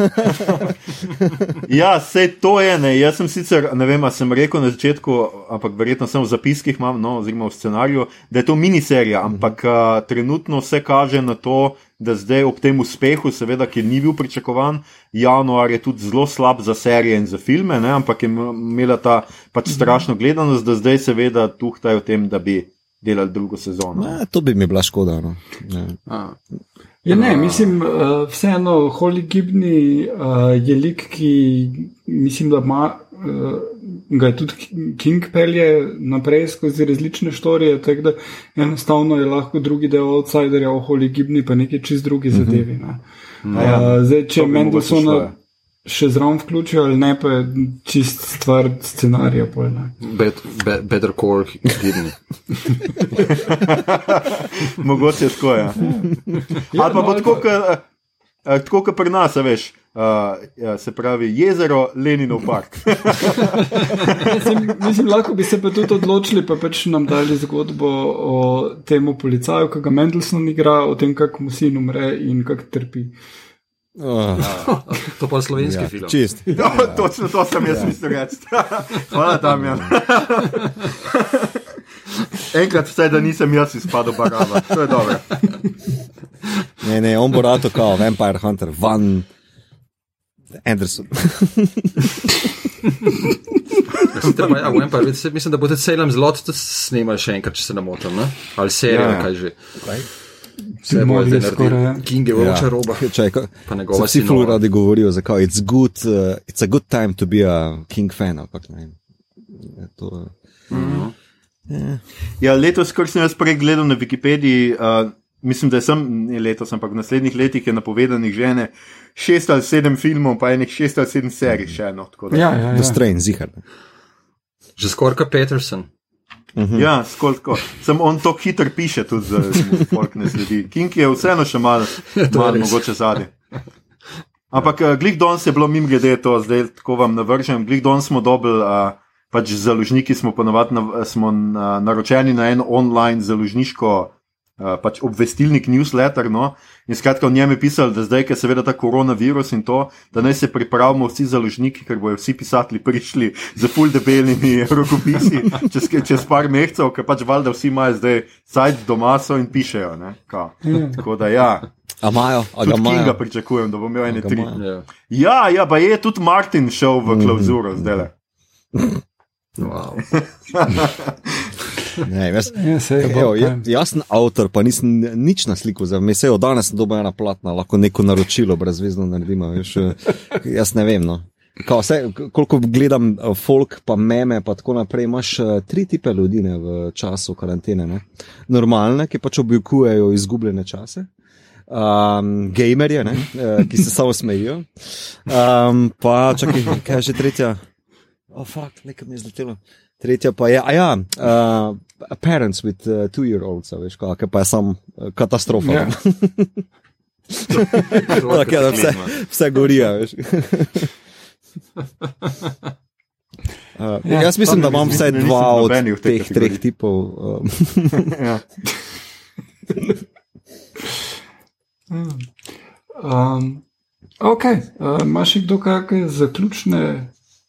Ja, sej to je ne. Jaz sem sicer, ne vem, a sem rekel na začetku, ampak verjetno sem v zapiskih, imam, no, oziroma v scenariju, da je to miniserija, ampak uh, trenutno vse kaže na to, da zdaj ob tem uspehu, seveda, ki ni bil pričakovan, januar je tudi zelo slab za serije in za filme, ne, ampak je imela ta pač strašno gledanost, da zdaj seveda tuhtajo o tem, da bi delali drugo sezono.
Ja, to bi mi bila škoda. No. Ja.
A,
Ja, ne, mislim, uh, vseeno, Holly Gibney uh, je lik, ki mislim, da ima, uh, ga je tudi King pelje naprej skozi različne štorije, tako da enostavno je lahko drugi del outsiderja o Holly Gibney, pa neki čist drugi zadevi. Ne.
Ja,
Uh, zdaj, če Mendelsona. Še zraven vključijo ali ne, pa je čist stvar scenarija.
Bet, be, better core gibni. *laughs*
Mogoče tako je. Ja. Ali pa bo tako, kot eh, tako kot pri nas, a veš. Uh, ja, se pravi, jezero Leninov park. *laughs*
Mislim, mislim, lahko bi se pa tudi odločili, pa pač nam dali zgodbo o tem policaju, ki ga Mendelson igra, o tem, kako mu sin umre in kako trpi.
Uh,
To pa je slovenski
ja,
film.
čist.
No, točno to sem jaz mislil reči. *laughs* Hvala, Damjan. *laughs* Enkrat vsaj, da nisem jaz izpadel barava. To je dobro.
Ne, ne, on bo rado kao Vampire Hunter, Van Anderson.
Ja, pa, ja, mislim, da boste celem zlot tudi snimali še enkrat, če se ne motim. Ne? Ali serijo,
Ja,
ja,
ja.
kaj že.
Kaj?
Vse bo zdaj
skoraj, ja.
naredil. King je vroča roba. *laughs*
Čaj, ko,
Pa njegova
vsi ful radi govorijo, zakaj it's good, uh, it's a good time to be a King fan. Ampak, ne vem. Je to,
Ja, letos, kar sem jaz prej gledal na Wikipediji, uh, mislim, da sem ne letos, ampak v naslednjih letih je napovedanih že ne šest ali sedem filmov, pa enih šest ali sedem serij še eno. tako da-
Ja, ja,
The
ja.
Strain, zihar.
Že skorka Peterson.
Ja, skolko. Sem on to hitro piše, tudi za folk ne sledi. King je vseeno še malo, malo
res.
mogoče zadnji. Ampak uh, Glik Dons je bilo mim glede to, zdaj tako vam navržem. Glik Dons smo dobili, uh, pač založniki smo ponovadi na, smo na, naročeni na en online založniško. Uh, pač obvestilnik newsletter. No? In skratka, v njem je pisal, da zdaj, ker je seveda ta koronavirus in to, da naj se pripravimo vsi založniki, ker bojo vsi pisatelji prišli z full debelimi *laughs* rokopisi čez, čez par mesecev, ker pač valjda vsi imajo zdaj sajt doma so in pišejo. ne, kao. Tako da ja,
A imajo, a ga
tudi Kinga
imajo.
pričakujem, da bo imel ene tri.
imajo.
Ja.
Ja, pa je tudi Martin šel v klauzuro zdaj. le.
Wow. *laughs*
Ne, jaz, *laughs*
Ja, sej,
Evo,
time.
jaz sem avtor, pa nisem nič na sliku za me. Sejo danes sem dobil ena platna, lahko neko naročilo brezvezno naredimo. Veš, eh, jaz ne vem. No. Kao, vse, koliko gledam eh, folk, pa meme, pa tako naprej, imaš eh, tri tipe ljudi ne, v času karantene. Ne. Normalne, ki pač oblikujejo izgubljene čase. Um, gamerje, ne, ki se samo smejijo. Um, pa čakaj, kaj je že tretja? Oh, fuck, nekaj mi je zletelo. Tretja pa je, a ja, uh, parents with uh, two-year-olds, veš, kaj pa je sam uh, katastrofa.
Ja. *laughs*
Tako je, da vse, vse gori, a veš. Uh, *laughs*
Ja,
jaz mislim, da imam vsaj dva od teh
kategoriji.
treh tipov. Um, *laughs*
Ja.
Um, ok, uh, imaš še kdo kakšne zaključne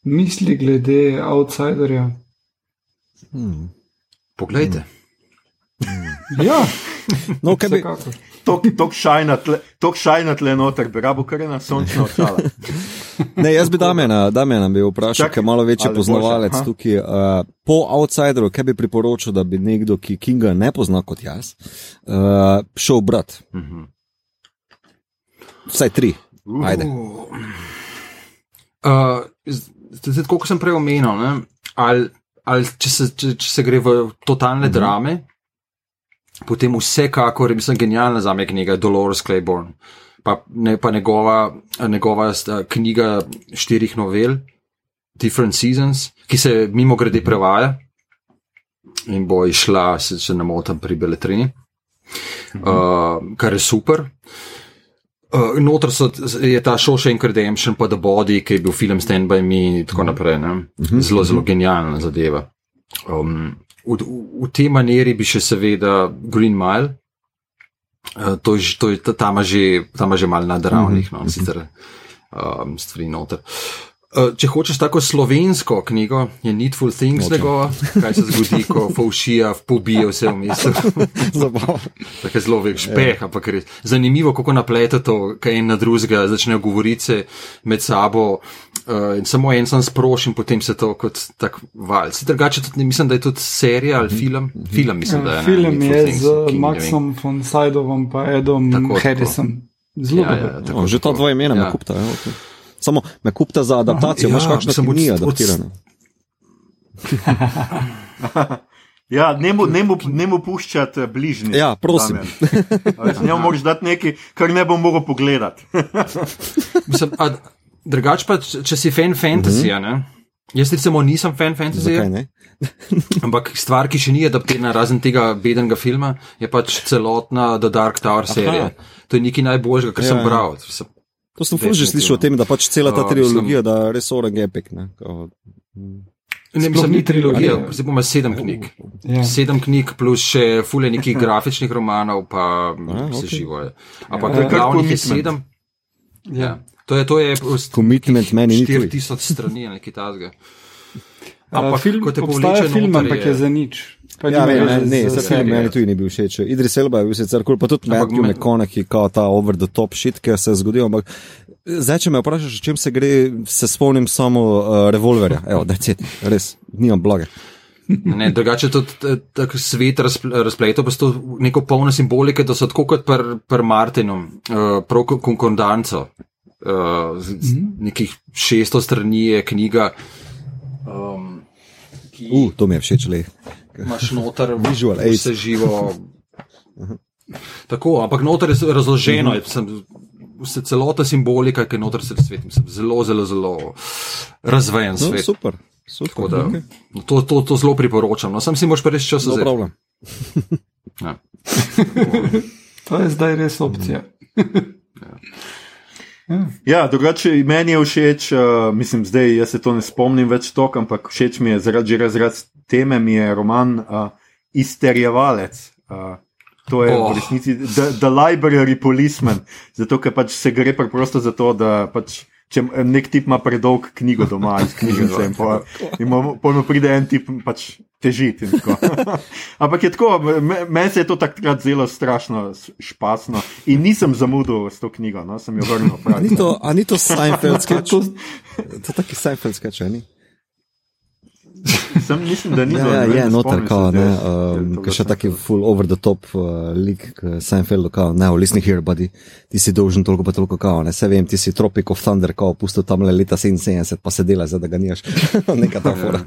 misli glede outsiderja?
Hmm.
Poglejte.
Ja,
No, kaj bi.
Tok šajna tle, noter, bi rabo kar ena sončna očala. *laughs*
ne, jaz bi Damjana, Damjana bi vprašal, ker je malo večji poznavalec
aha.
tukaj. Uh, po outsideru, kaj bi priporočil, da bi nekdo, ki Kinga ne pozna kot jaz, uh, šel brat?
Mhm.
Vsaj tri. Ajde.
Uh, zdaj, kot sem prej omenil, ne, ali, ali če, se, če, če se gre v totalne mm -hmm. drame, potem vsekakor je mislim, genialna za me knjiga Dolores Claiborne. Pa, ne, pa njegova, njegova knjiga štirih novel, Different Seasons, ki se mimo grede prevaja in bo išla, se, če ne motim, pri Beletrini, uh, kar je super. Uh, Notor so, je ta Shawshank Redemption, pa The Body, ki je bil film Stand by Me in tako naprej. Ne? Zelo, zelo genialna zadeva. Um, v, v, v tej maniri bi še seveda Green Mile, uh, to je, to je, ta- tam ima že, že mal nadravnih, no, sicer um, stvari noter. Uh, če hočeš tako slovensko knjigo, je Needful Things
Nočem.
njegova, kaj se zgodi, *laughs* ko Faušija pobije vse v mestu. *laughs*
Zabavno.
Tako je zelo velik špeh, ampak res zanimivo, kako naplete to, kaj en na drugega začnejo govoriti se med sabo. Uh, in samo en sem sprošen, potem se to kot tak val. Se drugače, tudi, mislim, da je tudi serija ali film. Film, mislim, da je. ne,
Film je
Things,
z. Maxom von Sydovom in Edom
Tako.
Harrisom. Zelo
Ja, ja, tako,
No, že ta dva imena
Ja.
me kupta. Ja, okay. Samo me kupta za adaptacijo,
Aha,
imaš
ja,
kakšno
od- od-
adaptirano.
Ja, ne mu, ne mu, ne mu puščati bližnjih.
Ja, prosim.
Z njo moraš dati nekaj, kar ne bom mogel pogledati. *laughs*
Drugače pa, če si fan fantasyja, ne? Jaz recimo nisem fan
ne? *laughs*
ampak stvar, ki še ni adaptirana, razen tega bedenega filma, je pač celotna The Dark Tower serija. To je nekaj najboljšega, kar
Ja,
sem
ja.
bral. Sem-
To sem že slišal o tem, da pač cela ta
Ja,
trilogija, da je res orang epic. Ne? Kao,
Ne,
Sploh
mislim,
ni
ni trilogija, zdaj bomo sedem knjig.
Ja.
Sedem knjig plus še fule nekih *laughs* grafičnih romanov, pa
A,
vse
ok.
živo je. Ampak
je kar
glavnih je sedem.
Ja.
To je, to je
Commitment meni ni tuj.
4000 strani ali nekaj tasga.
Ampak film,
ko te
obstaja
povleče
film,
noter,
ampak je za nič.
Ja,
veze
ne, ne,
z
se film
serijo.
meni tudi ni bil všeč. Idris Elba je bil sicer kul, pa tudi Matthew McConaughey, kao ta over the top shit, ki se je zgodil. Ampak zdaj, če me vprašaš, o čem se gre, se spomnim samo uh, revolverja. Evo, da je res, nimam blage.
Ne, drugače tudi eh, tak svet razpl- razpletel, pa s to neko polno simbolike, da so tako kot pri pr Martinu, uh, prav ko- konkordanco. Uh, z, z nekih 600 strani je knjiga, um, ki
Uh, to mi je všeč, le.
Imaš noter
Visual aids.
vse živo. Tako, ampak noter je razloženo, je, sem, vse celota simbolika, ki je noter se svet, mislim, zelo, zelo, zelo razvejen
No,
svet.
super, super.
Tako da,
okay.
to, to, to zelo priporočam. No, sam si moraš pa res čas
No
vzeti.
problem. *laughs*
Ja.
To je zdaj res opcija.
Ja, drugače meni je všeč, uh, mislim, zdaj jaz se to ne spomnim več toliko, ampak všeč mi je zaradi že razrad teme, mi je roman uh, Izterjevalec. Uh, to je oh. V resnici the, the Library Policeman, zato ker pač se gre preprosto za to, da pač. Če nek tip ima predolg knjigo doma iz knjižnice, in po- mu pojmo pride en tip pač težiti. in tako. *laughs* Ampak je tako, me- meni se je to takrat zelo strašno špasno in nisem zamudil s to knjigo, no, sem jo vrnil.
A
pravi.
ni to, a ni to *laughs* Seinfeld sketch?
To,
To je taki Seinfeld sketch, a ni?
Sem, mislim, da ni
Ja,
bilo,
ja, je noter, kao, ne, um, ka še taki
Seinfeld.
full over the top uh, lik, k Seinfeldu, kao, ne, listen here, buddy, ti si dolžen toliko pa toliko, kao, ne, se vem, ti si Tropic of Thunder, kao, pustil tam le leta 77, pa se dela, zdaj da ga nimaš. *laughs* Neka ta fora.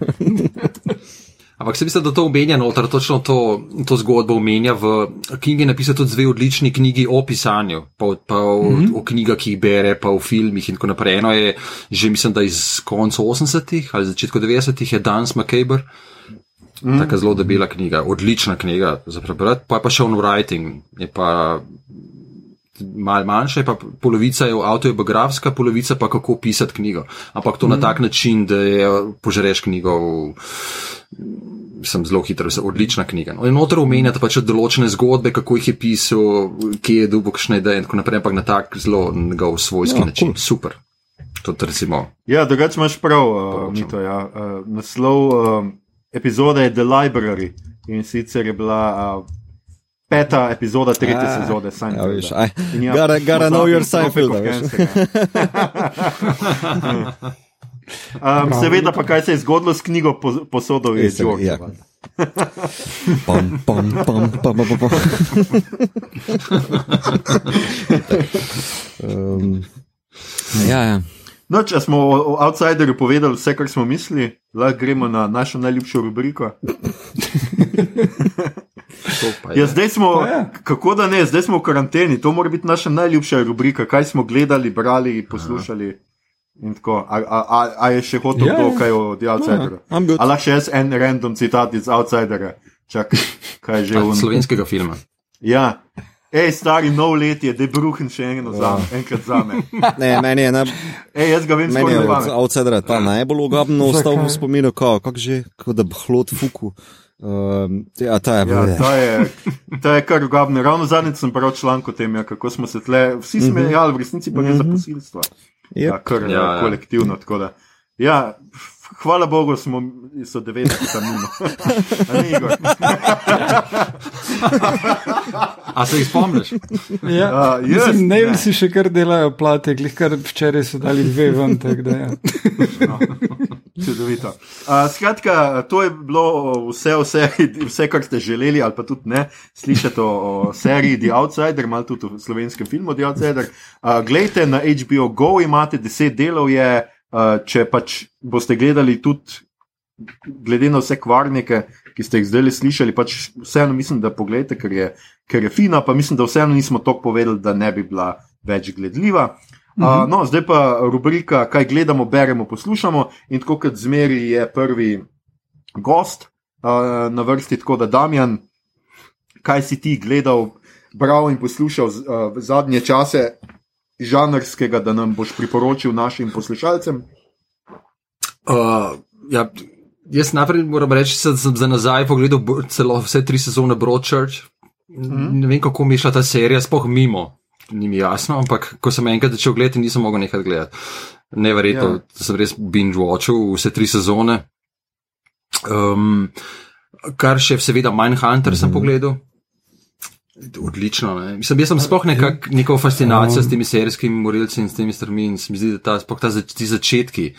Ampak se mislim, da to omenja noter, točno to, to zgodbo omenja. V knjigi je napisal tudi dve odlični knjigi o pisanju, pa, pa o, mm -hmm. o knjigah, ki jih bere, pa o filmih in tako naprej. Eno je že, mislim, da iz konca 80-ih ali začetka 90-ih je Dans McCaber. Mm. Taka zelo debela knjiga, odlična knjiga za prebrati, pa je pa še on writing, je pa mal manjša, je pa polovica je avtobiografska, polovica pa kako pisati knjigo. Ampak to mm. na tak način, da je požreš knjigo v sem zelo hitro, se- odlična knjiga. No, in noter omenjate pač določene zgodbe, kako jih je pisal, kje je dobil kakšne ideje in tako naprej, ampak na tak zelo njegov svojski
Ja,
način.
cool.
Super. Tudi recimo.
Ja, drugače imaš prav, uh. Mito. Ja. Uh, naslov um, epizode je The Library in sicer je bila uh, peta epizoda tretje
A,
sezone
Ja,
Seinfelda.
veš, aj,
In ja,
gotta, gotta know your Seinfeld.
Ja. *laughs* Um, seveda pa, kaj se je zgodilo s knjigo po- posodov iz Georgija.
ja. Pam, pam, pam, pam, pam, pam. *laughs* *laughs* um, ja, ja.
No, če smo o, o Outsiderju povedali vse, kar smo mislili, lahko gremo na našo najljubšo rubriko. *laughs*
To.
Ja, zdaj smo, kako da ne, zdaj smo v karanteni, to mora biti naša najljubša rubrika, kaj smo gledali, brali, poslušali. in tako. A, a, a, a je še hotel kdo
ja.
kaj o The Outsideru?
I'm good.
A lahko še jaz en random citat iz Outsidera, čakaj, kaj je že
Ah,
v
Slovenskega filma.
Ja. Ej, stari nov let je, da je bruhen še eno za, enkrat za me. *laughs*
Ne, meni je, na,
Ej, jaz ga vem,
meni je outsidera ta najbolj ugabno ostal v spominu, kako kak že, kot da bi hlod fuku. Um, ja, ta je
Ja, ta je, ta je kar ugabno. Ravno zadnjič sem bral članek o tem, ja, kako smo se tle, vsi smejali, v resnici pa gre za posilstva.
Yep.
Ja, kar
Ja,
ja,
ja.
kolektivno. tako da. Ja, f- hvala Bogu, smo, so 90 tam mimo. A
se jih spomniš?
Ja,
A, jaz
mislim, ne si še kar delajo plate, glih kar včeraj so dali dve ven, tako da ja.
Čudovito. Uh, skratka, to je bilo vse seriji, vse, kar ste želeli, ali pa tudi ne, slišati o, o seriji The Outsider, malo tudi o slovenskem filmu The Outsider. Uh, glejte na HBO Go, imate deset delov, je, uh, če pač boste gledali tudi, glede na vse kvarnike, ki ste jih zdaj slišali, pač vseeno mislim, da pogledate, ker je, ker je fina, pa mislim, da vseeno nismo toliko povedali, da ne bi bila več gledljiva. Uh, no, zdaj pa rubrika, kaj gledamo, beremo, poslušamo. In tako kot zmeri je prvi gost uh, na vrsti, tako da Damjan, kaj si ti gledal, bral in poslušal z, uh, zadnje čase, žanrskega, da nam boš priporočil našim poslušalcem.
Uh, ja, jaz najprej moram reči, da sem za nazaj pogledal celo vse tri sezone Broadchurch. Mm. Ne vem, kako mi je šla ta serija, spoh mimo. Ni mi jasno, ampak ko sem enkrat začel gledati, nisem mogel nekaj gledati. Neverjetno,
Ja.
ja. sem res binge-watchal vse tri sezone. Um, kar še, seveda, Mindhunter mm -hmm. sem pogledal. Odlično. Ne? Mislim, jaz sem sploh nekak, neko fascinacijo s temi serijskimi morilci in s temi strmi in se mi zdi, da ta, sploh ta zač, ti začetki,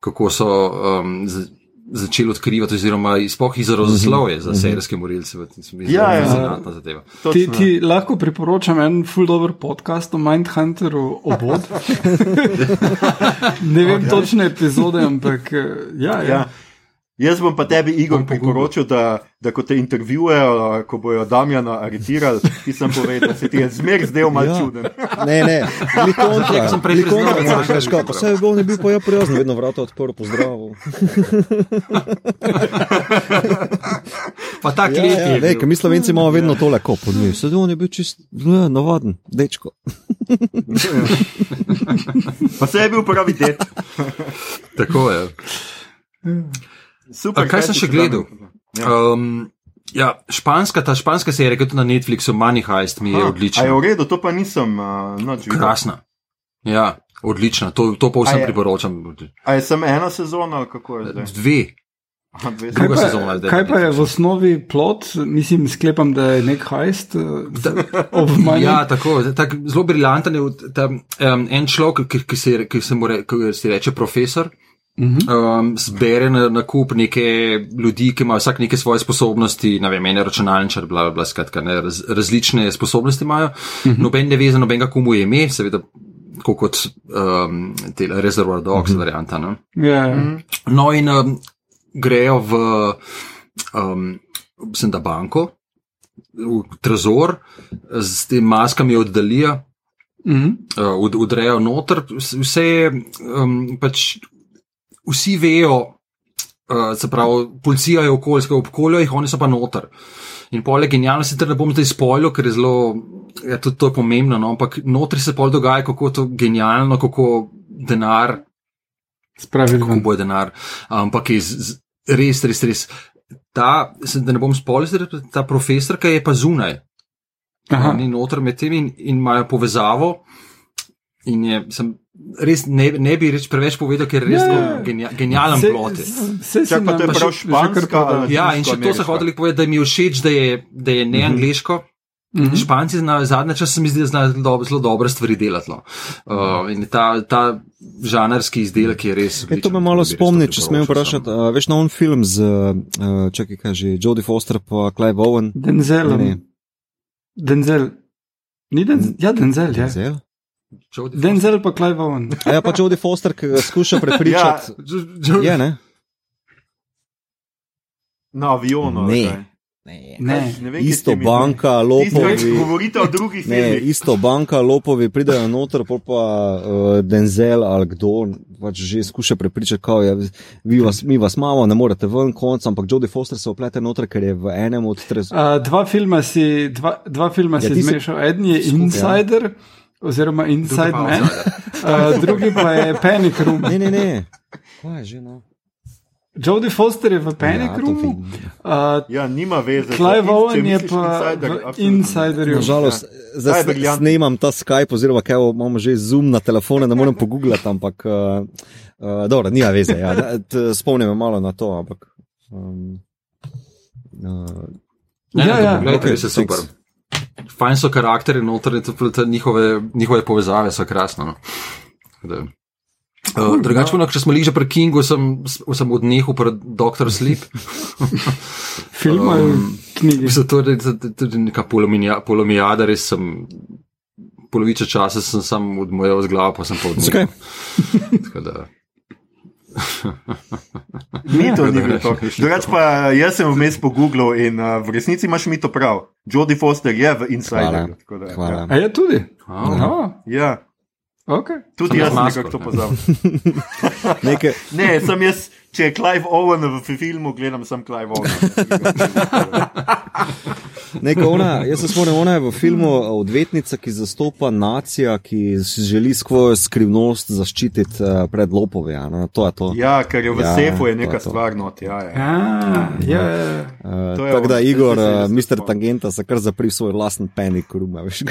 kako so um, z, začeli odkrivati, oziroma sploh izrazoslovje za serijske morilce,
Ja, ja.
fascinantna zadeva.
Ti, ti lahko priporočam en full dober podcast o Mindhunteru, obod. *laughs* ne vem okay. točne epizode, ampak eh, ja, ja.
Ja. Jaz bom pa tebi, Igor, priporočil, da, da ko te intervjujejo, ko bojo Damjana aretirali, ti sem povedal, da se ti je zmer zdel mal
Ja.
ja. čuden.
Ne, ne, *laughs* kontra.
sem prej priznal, da sem
kaj, pa vse je bil, ne bil pa ja prijazen, vedno vrata odprl, pozdravil. *laughs*
Pa ta klip
Ja, ja,
je.
ker mi slovenci imamo vedno tole kopo, ne, sedaj on je bil čist, ne, navaden, dečko. *laughs*
Pa se je bil pravi det.
Tako je.
Super,
A kaj sem
ti
še gledal?
Damjan-
Um, ja, španska, ta španska serija, ki je tudi na Netflixu, Money Heist, mi je
A, A je
odlična.
v redu, to pa nisem uh.
Krasna. Ja, odlična, to, to pa vsem
je-
priporočam.
A je samo ena sezona ali kako je zdaj?
Dve.
Aha, dve
Kaj
Druga
pa,
sezona je zdaj
kaj pa je v osnovi plot, mislim, sklepam, da je nek hajst ob manj.
Ja, tako, tak, zelo briljanten je ta, um, en človek, ki, ki, se, ki, se mu re, ki se reče profesor. Um, zbere na, na kup neke ljudi, ki imajo vsak neke svoje sposobnosti, ne vem, ene računalničar, bla, bla, bla, skratka, ne, raz, različne sposobnosti imajo. Noben ne ve nobenega, komu je ime, seveda, tako kot um, te Reservoir Dogs varianta. Ne.
Ja, ja.
No, in um, grejo v, um, mislim, da banko, v trezor, z temi maskami oddalijo,
Mhm.
uh, ud- udrejo noter, vs- vse je um, pač. Vsi vejo, uh, se pravi, policija je okoljska, obkoljo jih, oni so pa noter. In pol je genialno, sicer ne bom zdaj spojil, ker je zelo, ja, tudi to je pomembno, no, ampak notri se pol dogaja, kako je to genialno, kako denar
Spravili
kako
ven.
bo denar, ampak je z, z, res, res, res. ta, sem, da ne bom spoiler, ta profesorka je pa zunaj.
Aha.
Ni noter med tem in, in imajo povezavo. In je, sem res ne, ne bi reč preveč povedal, ker je res
Ja,
ja,
ja.
genija, genijalen
Se-
plot. je.
Čak, pa to je prav španska
Ja, in še to
Latinsko-ameriška.
sem hotel povedati, da mi je všeč, da je, da je ne angliško.
Mhm.
Španci na zadnje čas se mi zdi, da znajo zelo, dob- zelo dobre stvari delati. No. Uh, in ta, ta žanrski izdelek je res.
E, to me malo
res
spomni, če smem vprašati. Uh, veš na on film z, uh, čakaj, kaj že, Jodie Foster pa Clive Owen.
Denzel.
Ne, ne.
Denzel. Ni Denzel? Ja, Denzel, ja.
Denzel?
Jodie
Denzel pa Clive Owen.
A ja, pa Jodie Foster, ki ga skuša prepričati.
Jo-
Je, ne?
Na avionu.
Ne.
ali kaj?
Ne.
Ne vem,
Isto banka, lopovi. *laughs*
govorite o drugih
Ne,
filmih.
isto banka, lopovi pridejo noter, pa uh, Denzel ali kdo pač že skuša prepričati, kao, ja, vi vas, mi vas imamo, ne morete ven konc, ampak Jodie Foster se oplete noter, ker je v enem od trez.
Uh, dva filma si, dva, dva filma
Ja,
si zmešal. En je
Skupaj, ja.
Oziroma Inside
pa
Man, uh, drugi pa je Panic Room.
Ne, ne, ne. Kaj je že no?
Jodie Foster je v Panic
Ja,
Roomu, uh,
Ja, nima veze.
Clive Owen je pa
Insider,
v. Insiderju.
Nažalost,
Ja. Ta
zdaj
briljantna.
snemam ta Skype, oziroma kaj imamo že zoom na telefone, ne morem pogooglati, ampak uh, uh, dobro, nima veze. Ja. Spomnim malo na to, ampak. Um, uh,
Ne,
Ja,
ne,
ja.
Poglejte,
Okay,
res je super.
thanks.
Fajn so karakteri, notranje njihove, njihove povezave so krasne. No. Da- Uh, drugače, no, če smo bili že pri Kingu, sem, sem odnehal pri Dr. Sleep. *laughs*
Film ali knjigi.
Mislim, to je tudi neka polomija- polomijada, res sem. Polovico časa sem sam odmojal z glavo, pa sem pa
Zakaj?
odnehal. Tako da- *laughs*
Mito ni
ne,
to.
še- še
Drugač pa jaz sem vmes po Googlu in uh, v resnici imaš mito prav. Jodie Foster je v Insiderju. tako da,
Hvala.
A je tudi?
A,
Aha,
Ja,
okay.
tudi
Samo
jaz
masko,
nekako to.
Nekaj,
Ne, sem jaz, če je Clive Owen v filmu, gledam sem Clive Owen. *laughs*
nekaj ona, jaz se spomnim, ona je v filmu odvetnica, ki zastopa nacija, ki želi svojo skrivnost zaščititi uh, pred lopovi. Ja, no, to je to.
Ja, ker je v
Ja,
sefu je neka
je
stvar not. Ja, ja.
Ah, ja, ja.
Uh,
To je
Tako da Igor, uh,
spomnim.
Tangenta, se kar zapri v svoj lasten panik room. a veš. *laughs*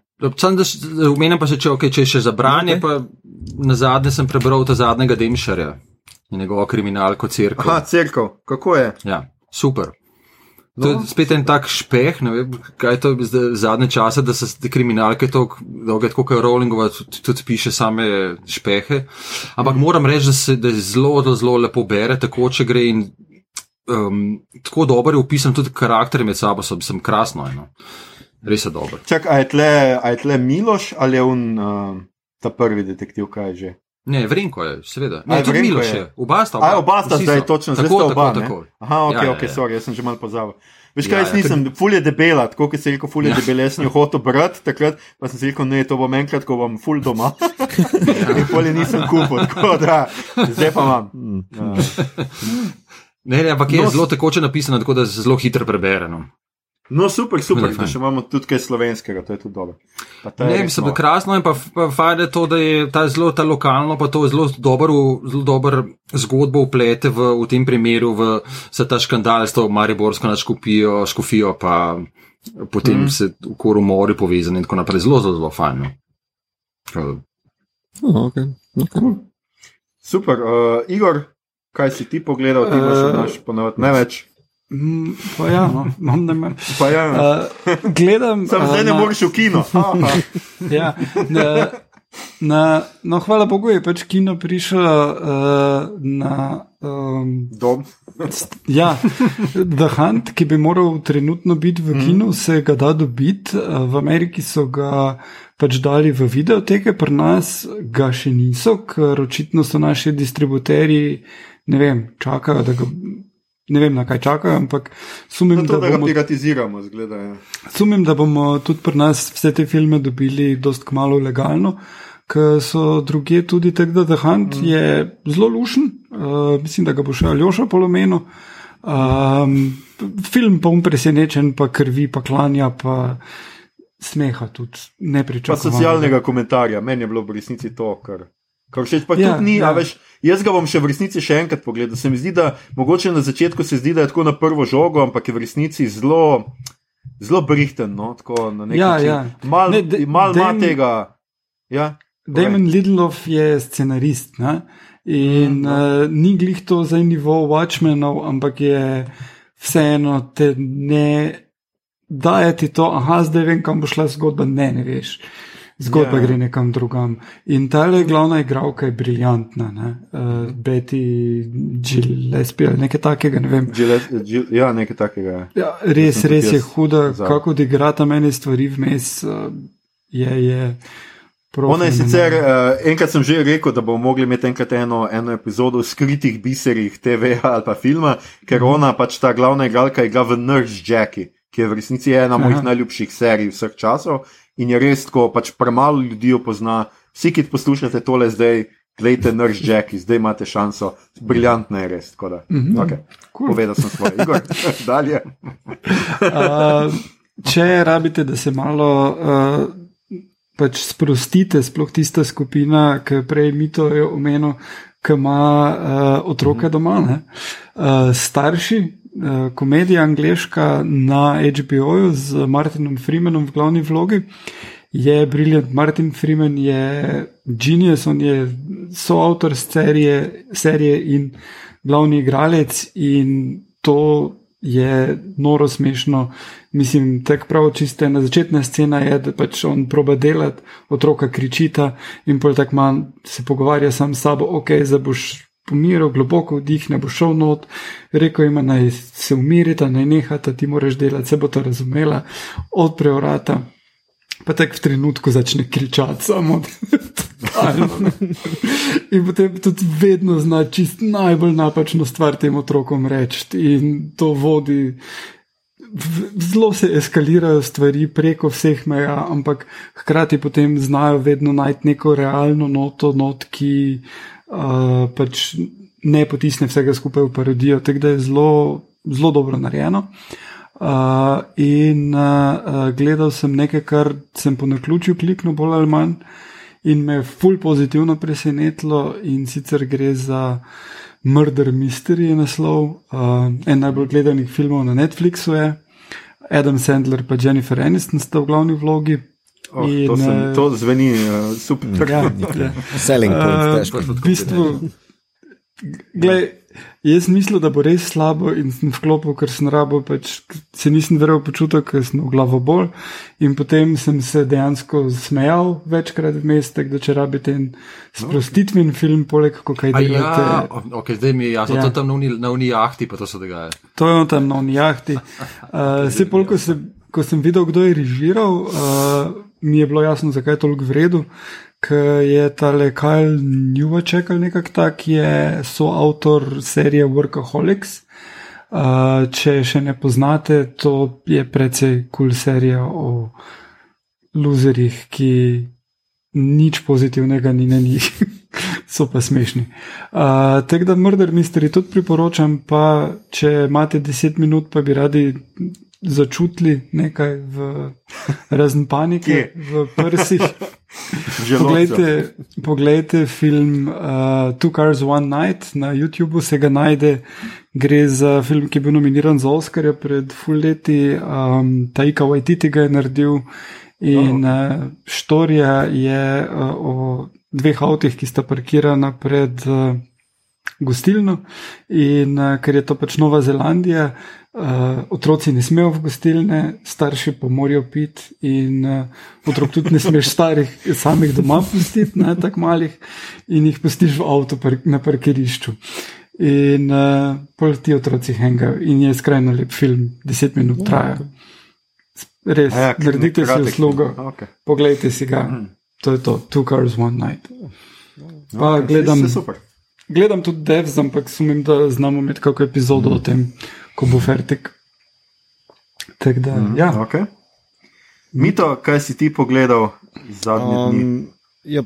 *laughs*
Sam, da umenem pa še, če, okay, če je še za branje, okay. pa na zadnje sem prebral ta zadnjega Demšarja in njegovo kriminalko crkvo.
Aha, crkva, kako je?
Ja, super. To je spet en tak špeh, ne vem, kaj je to zadnje čase, da se te kriminalke tako dolge, kot je Rowlingova, tudi, tudi piše same špehe. Ampak moram reči, da se da zelo, zelo, lepo bere, tako če gre in um, tako dobro je opisan tudi karakter med sabo, sem, sem krasno eno. Res je dobro.
Čak, a je tle, a je tle Miloš ali je on uh, ta prvi detektiv, kaj je že?
Ne, Vrenko je, seveda.
A,
Ne, tudi Miloš
je.
je. Oba sta.
A, oba sta zdaj točno, zdaj sta oba.
Tako, tako.
Aha, ok,
Ja, ja,
ok,
ja.
sorry, jaz sem že malo pozabil. Veš
Ja,
kaj, jaz
ja,
nisem, ful je debela, tako kot si rekel, ful je
Ja.
debela, jaz sem jo hotel brati takrat, pa sem si rekel, ne, to bom enkrat, ko bom ful doma. *laughs* *laughs* In pol je nisem kupil, tako da, zdaj pa imam. Ja.
Ne, ne, ampak je
No,
zelo tekoče napisano, tako da se zelo hitro pobere. No.
No, super, super, da še imamo tudi kaj slovenskega, to je tudi dobro. Pa ta je
Ne, mislim, da je krasno in pa, pa fajn je to, da je ta zelo ta lokalno, pa to je zelo dober, zelo dober zgodbo uplete v, v tem primeru v vse ta škandal s to Mariborsko nadškofijo, škofijo, pa potem mm. se v koru mori povezani in tako naprej. Zelo, zelo, zelo fajn. No.
Oh, okay. Okay.
Super, uh, Igor, kaj si ti pogledal, ti imaš
Eh,
naš ponovadi največ.
Mm, pa ja, no, *laughs* imam ne manj.
Pa ja,
Uh, gledam. *laughs*
sam
uh,
zdaj ne
na-
moreš v kino. *laughs*
Ja, na, na, no, hvala Bogu je pač kino prišel uh, na. Um,
Dom.
ja, The Hunt, ki bi moral trenutno biti v kinu, se ga da dobiti. Uh, v Ameriki so ga pač dali v videoteke, pri nas ga še niso, ker očitno so naši distributerji, ne vem, čakajo, da ga. Ne vem, na kaj čakajo, ampak sumim,
Zato,
da
da ga
bomo
piratiziramo, zgleda. Ja.
Sumim, da bomo tudi pri nas vse te filme dobili dost kmalo legalno, ker so druge tudi tako, da The Hunt mm. je zelo lušen, uh, mislim, da ga bo še Aljoša polomeno. Um, film pa um presenečen, pa krvi, pa klanja, pa smeha tudi
Pa
nepričakovano.
socialnega komentarja, meni je bilo v resnici to, kar Kar všeč pa
Ja,
tudi ni,
ja.
veš, jaz ga bom še v resnici še enkrat pogledal. Se mi zdi, da mogoče na začetku se zdi, da je tako na prvo žogo, ampak je v resnici zelo, zelo brihten. No? Tako na
Ja,
način.
ja.
Mal,
Ne, de-
mal ima
Damon-
tega. Ja,
Damon Lidlov je scenarist ne? in
Mhm, no.
uh, ni glih to za nivo Watchmenov, ampak je vseeno te ne daje ti to, aha, zdaj vem, kam bo šla zgodba, ne, ne veš. Zgodba
Ja.
yeah. gre nekam drugam. In ta le glavna igralka je briljantna. ne. Uh, Betty Gillespie ali nekaj takega, ne vem.
Gillette- Gill- ja nekaj takega. je.
Ja, res, res je huda,
za.
kako odigra ta meni stvari vmes. Uh, je, je prav
Ona je sicer, uh, enkrat sem že rekel, da bomo mogli imeti enkrat eno, eno epizodo o skritih biserih TV ali pa filma, ker
Mhm.
ona pač ta glavna igralka igra v Nurse Jackie, ki je v resnici ena mojih najljubših serij vseh časov in je res tako, pač premalo ljudi jo pozna. Vsi, ki poslušate tole zdaj, gledajte Nurse Jackie, zdaj imate šanso, briljantna je res. Da,
Mhm.
okay.
Cool.
Povedal sem svoje, Igor, *laughs* dalje.
Uh, če rabite, da se malo uh, pač sprostite, sploh tista skupina, ki prej mito je omenil, ki ima uh, otroke doma, ne? uh, starši. Uh, Komedija angliška na HBO-ju z Martinom Freemanom v glavni vlogi je briljant. Martin Freeman je genius, on je soavtor serije, serije in glavni igralec, in to je noro smešno. Mislim, tako prav čiste na začetna scena je, da pač on proba delati, otroka kričita in pol tako manj se pogovarja sam s sabo, ok, zdaj boš pomiral, globoko vdihne, bo šel not, rekel jim, naj se umirita, naj nehata, ti moraš delati, se bo to razumela, odpre vrata. Pa tako v trenutku začne kričati, samo *laughs* totalno. In potem tudi vedno zna čist najbolj napačno stvar tem otrokom reči, in to vodi. Zelo se eskalirajo stvari preko vseh meja, ampak hkrati potem znajo vedno najti neko realno noto, not, ki uh, pač ne potisne vsega skupaj v parodijo. Tako da je zelo, zelo dobro narejeno. Uh, in uh, gledal sem nekaj, kar sem po naključju kliknil, bolj ali manj, in me je ful pozitivno presenetilo, in sicer gre za Murder Mystery, je naslov, uh, en najbolj gledanih filmov na Netflixu je. Adam Sandler in Jennifer Aniston sta v glavni vlogi.
Oh,
In,
to, sem,
eh,
to zveni uh, super. *laughs*
Ja, ja.
Selling point,
Uh,
težko.
Prvo
v bistvu, glej, jaz mislim, da bo res slabo in sem vklopil, ker sem rabo, pač se nisem verjel počutil, ker sem v glavo bolj. In potem sem se dejansko smejal večkrat vmes, tako da če rabite en sprostitven film, poleg kaj
A
delate.
Ja, okay, zdaj mi je jasno,
Ja.
ja. to tam na uni, na uni jahti, pa to se dogaja.
To je tam na oni jahti. *laughs* Uh, se pol, ko, se, ko sem videl, kdo je režiral, uh, mi je bilo jasno, zakaj je toliko vredu. Ker je ta le Kyle Newachek ali nekak tak, je soavtor serije Workaholics. Uh, če še ne poznate, to je precej kul cool serija o loserjih, ki nič pozitivnega ni na njih, *laughs* so pa smešni. Uh, Tako da Murder Mystery tudi priporočam, pa če imate 10 minut, pa bi radi začutili nekaj v razen panike, v prsih. *laughs* Poglejte, poglejte film uh, Two Cars One Night na YouTubu, se ga najde. Gre za film, ki je bil nominiran za Oscarja pred full leti, um, Taika Waititi ga je naredil. In uh, štorija je uh, o dveh avtih, ki sta parkirana pred uh, gostilno. In uh, ker je to pač Nova Zelandija, uh, otroci ne smejo v gostilne, starši pa morajo piti, in uh, otrok tudi ne smeš starih samih doma pustiti, ne tako malih, in jih pustiš v avtu par na parkirišču. In uh, pol ti otroci hengajo, in je skrajno lep film, deset minut traja. Res,
ja,
ja, naredite si
kratek
uslugo.
Okay.
poglejte si ga. To je to, Two Cars One Night. Pa
Okay,
gledam,
saj super.
Gledam tudi Devs, ampak sumim, da znamo imeti kakšno epizodo o tem, ko bo fertik. Tako da,
Mhm,
ja,
Okay. Mito, kaj si ti pogledal zadnje um, dni?
Um, ja,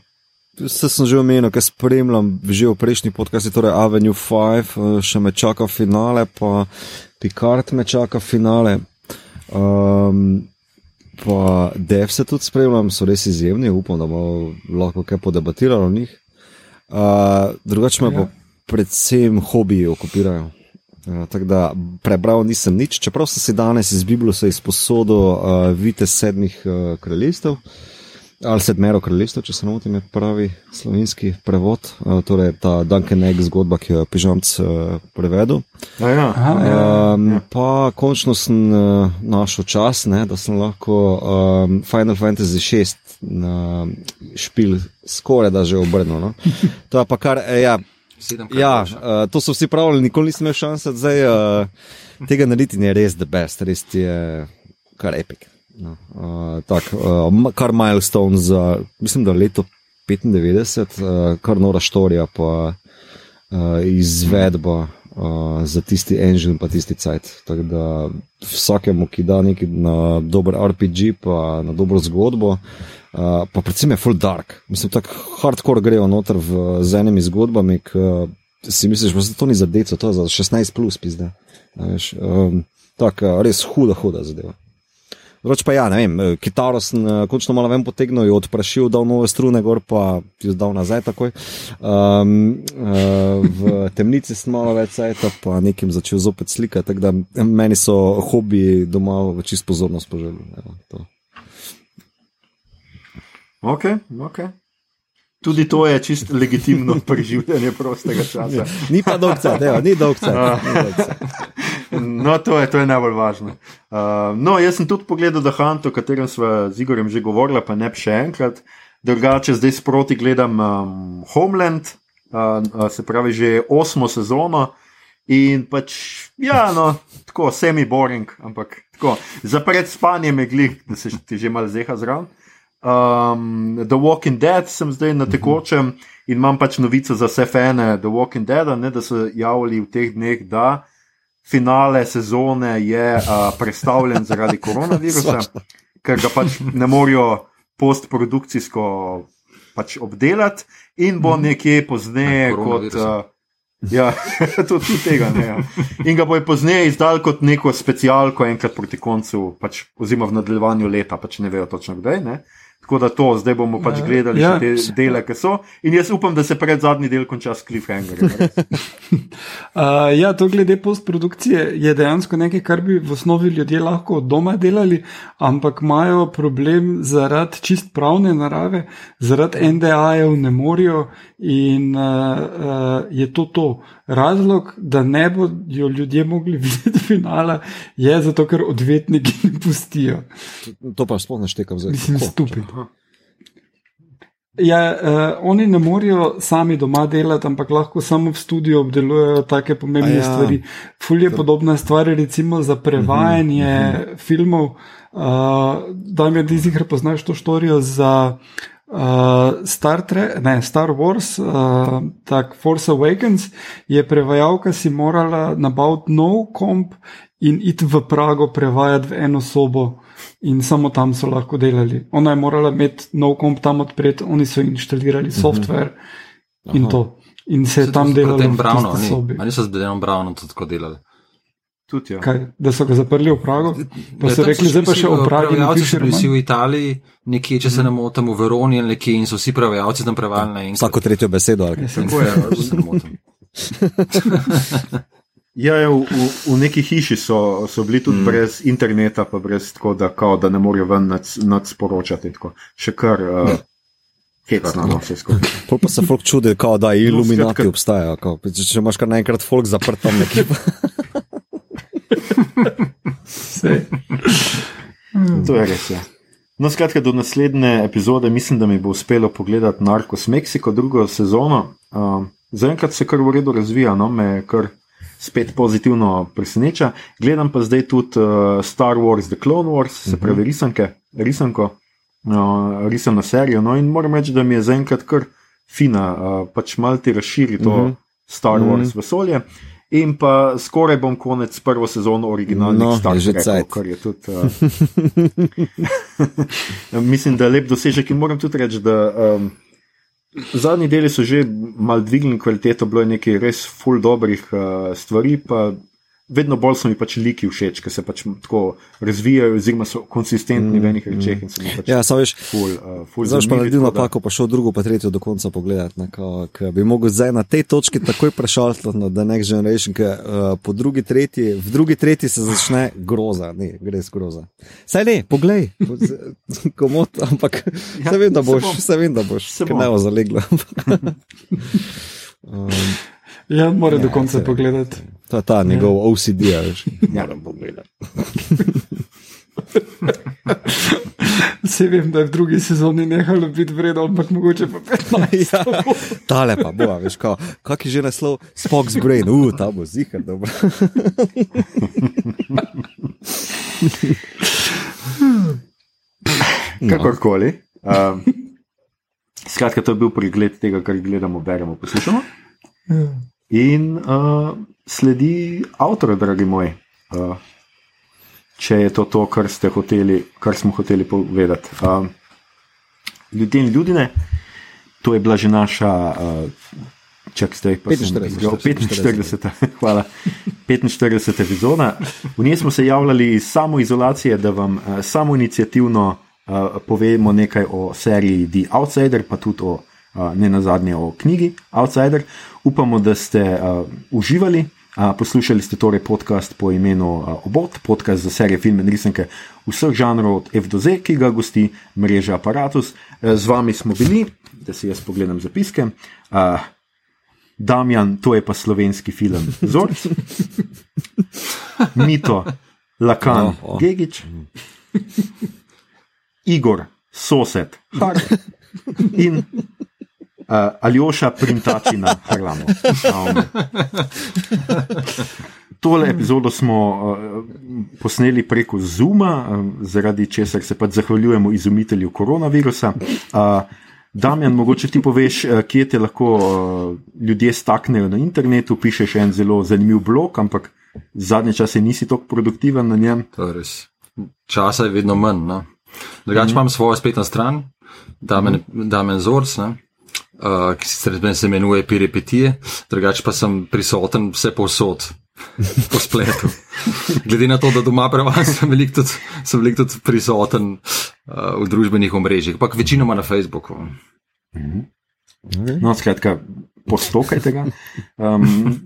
Vse sem že omenil, ker spremljam že v prejšnji podkasti, torej Avenue 5, eh, še me čaka finale, pa Picard me čaka finale. Um, pa Dev se tudi spremljam, so res izjemni, upam, da bomo lahko kaj podebatirali o njih. Uh, drugače me
Ja.
pa predvsem hobiji okupirajo. Uh, tako da prebral nisem nič, čeprav sem si danes iz Bibliosa izposodil uh, Vite sedmih uh, kraljestev. Ali sedmero kraljestev, če se ne motim, je pravi slovenski prevod, uh, torej ta Duncan Egg zgodba, ki jo je Pižamc uh, prevedel.
A ja.
Aha, ja.
Um, pa končno sem uh, našel čas, ne, da sem lahko um, Final Fantasy VI na špil skoraj da že obrnil. No. *laughs* To je pa kar, eh, ja, ja uh, to so vsi pravili, nikoli nisem imel šanse, zdaj uh, tega narediti ni res the best, res je kar epic. No, uh, tak, uh, kar milestone za, mislim, da leto 95, uh, kar nora štorija, pa uh, izvedba uh, za tisti engine, pa tisti cajt. Tako da vsakemu, ki da neki na dober RPG, pa na dobro zgodbo, uh, pa predvsem je full dark. Mislim, tako hardcore grejo noter v, z enimi zgodbami, ki si misliš, da to ni za deco, to je za 16 plus pizde. A veš, Um, tako res huda, huda zadeva. Drugač pa ja, ne vem, eh, kitaro sem eh, končno malo ven potegnil, jo odprašil, dal nove strune gor, pa jo dal nazaj takoj. Um, uh, v temnici sem malo več sajta, pa nekim začel zopet slikati, tako da meni so hobiji doma v čist pozornost poželjeli. Evo.
Ok, ok. Tudi to je čist legitimno *laughs* preživljanje prostega časa.
Ni pa dolg cajt, ni dolg cajt.
No, to je, to je najbolj važno. Uh, no, jaz sem tudi pogledal Hunt, o katerem smo z Igorjem že govorili, pa ne bi še enkrat. Drugače, zdaj sproti gledam um, Homeland, uh, uh, se pravi že osmo sezono. In pač, ja, no, tako semi-boring, ampak tako, za pred spanjem je glih, da se ti že malo zeha zraven. Um, The Walking Dead sem zdaj na tekočem in imam pač novico za vse fane The Walking Dead, ne, da so javili v teh dneh, da finale sezone je uh, predstavljen zaradi *laughs* koronavirusa, ker ga pač ne morejo postprodukcijsko pač obdelati in bo nekje pozneje kot.
Koronavirusa.
Uh, Ja, *laughs* tudi tudi tega ne. Ja. In ga bojo pozneje izdali kot neko specialko, enkrat proti koncu, pač, oziroma v nadaljevanju leta, pač ne vejo točno kdaj. Ne. Tako da to, zdaj bomo pač
Ja,
gledali
ja.
te dele, ki so. In jaz upam, da se pred zadnji del konča s cliffhangerjem.
Uh, *laughs* ja, to glede postprodukcije je dejansko nekaj, kar bi v osnovi ljudje lahko od doma delali, ampak imajo problem zaradi čist pravne narave, zaradi NDA-jev ne morejo in uh, uh, je to to. Razlog, da ne bodo ljudje mogli *laughs* videti finala, je zato, ker odvetniki ne pustijo.
To pa sploh ne štekam zdaj.
Mislim,
Kako?
stupid. Ja, uh, oni ne morejo sami doma delati, ampak lahko samo v studiu obdelujejo take pomembne
A
ja. stvari. Ful je podobna stvar, recimo za prevajanje uh
Mhm,
-huh. filmov. Uh, da mi ti zihar poznaš to štorijo za uh, Star, Trek, ne, Star Wars, uh, tak Force Awakens, je prevajalka si morala nabaviti nov komp in iti v Prago prevajati v eno sobo. In samo tam so lahko delali. Ona je morala imeti nov komp tam odpreti, oni so inštalirali software uh -huh. in
Aha.
to. In se je tam delalo v
Brownu,
tisti sobi.
ali so z Denom Brownom to tako delali?
Tudi, ja.
Kaj, da so ga zaprli v Pragu? Pa
Ja,
so rekli, zdaj pa še v
eh,
Pragi
prevajalci
napiši
so bili vsi v Italiji, nekje, če se ne motim, v Veroni ali nekje in so vsi prevajalci tam prevajali na enkrat.
Vsako tretjo besedo. ali kaj?
Tako je.
Če se ne motim. *laughs*
Ja, ja, v, v, v neki hiši so, so bili tudi mm. brez interneta, pa brez tako, da, kao, da ne morejo ven nad, nad sporočati. Tako. Še kar uh, hecno, no, vse skupaj. *laughs*
Pol pa se folk čudi, kao, da iluminati
skratka-
obstajajo. Če, če imaš kar naenkrat folk zaprt tam nekje. *laughs* *laughs*
To je res. Ja. No, skratka, do naslednje epizode mislim, da mi bo uspelo pogledati Narcos Mexico, drugo sezono. Um, Zaenkrat se kar v redu razvija, no, me kar spet pozitivno preseneča. Gledam pa zdaj tudi uh, Star Wars, The Clone Wars, se pravi risanke, risanko, uh, risano serijo. No, in moram reči, da mi je zaenkrat kar fina, uh, pač malo ti razširi to uh
Mhm.
-huh. Star Wars uh -huh. vesolje. In pa skoraj bom konec prvo sezono originalnih
No,
Star
cajt.
kar je tudi. Uh, *laughs* mislim, da je lep dosežek in moram tudi reči, da um, zadnji deli so že mal dvignili kvaliteto, bilo je nekaj res full dobrih uh, stvari, pa vedno bolj so mi pač liki všeč, ker se pač tako razvijajo, oziroma so konsistentni v enih rečeh. mi Pač
Ja, samo veš,
ful, uh, ful
zdaj boš pa naredil
da-
napako, pa šel drugo, pa tretjo do konca pogledati. ne, kao, ke Bi mogel zdaj na tej točki takoj prešaltati na The Next Generation, ker uh, po drugi, tretji, v drugi, tretji se začne groza, ne, res groza. Saj ne, poglej, *laughs* komod, ampak
Ja,
ja, vem, da
se
boš,
bom.
se vem, da boš,
Se
se
bom.
ne bo zaleglo. um,
Ja, mora do
Ja,
konca
saj.
pogledati.
je ta njegov OCD, a veš.
Ja.
Moram pogledati. *laughs*
Vse vem, da je v drugi sezoni nehalo biti vredno, ampak mogoče pa 15. *laughs*
Ja, tale pa bo, veš, kao, kak je že naslov, Spock's Brain, uh, ta bo zihar, dobro. *laughs*
Kakorkoli. Um, skratka, to je bil pregled tega, kar gledamo, beremo, poslušamo. In uh, sledi avtor, dragi moj. Uh, če je to to, kar, hoteli, kar smo hoteli povedati. Um, ljudje in ljudine, to je bila že naša. Uh, Čak zdaj pa sem
45,
izbral 45, hvala. 45 epizoda. V njej smo se javljali iz samoizolacije, da vam uh, samo inicijativno uh, povemo nekaj o seriji The Outsider, pa tudi o, ne nazadnje o knjigi Outsider. Upamo, da ste uh, uživali. Uh, poslušali ste torej podcast po imenu uh, Obot, podcast za serije filme in risanke vseh žanrov od F do Z, ki ga gosti mreža Apparatus. Uh, z vami smo bili, da si jaz pogledam zapiske. Uh, Damjan, to je pa slovenski film Zorc, *laughs* Mito, Lakan,
Oh, oh.
Gigič, Igor, sosed, Har in uh, Aljoša Printačina Harlamo. Um, Tole epizodo smo uh, posneli preko Zuma, um, zaradi česar se pač zahvaljujemo izumitelju koronavirusa. Uh, Damjan, mogoče ti poveš, uh, kje te lahko uh, ljudje staknejo na internetu, pišeš en zelo zanimiv blog, ampak zadnje čase nisi tako produktiven na njem.
To je res. Časa je vedno manj. No. Drugače imam svojo spletno stran, Damen, Damen Zorc, ne, uh, ki sicer se imenuje Piripetije, drugače pa sem prisoten vse povsod. *laughs* Po spletu. Glede na to, da doma prevažam, sem veliko tudi, sem veliko tudi prisoten uh, v družbenih omrežjih, ampak večinoma na Facebooku.
No, skratka, postokajte ga. Um,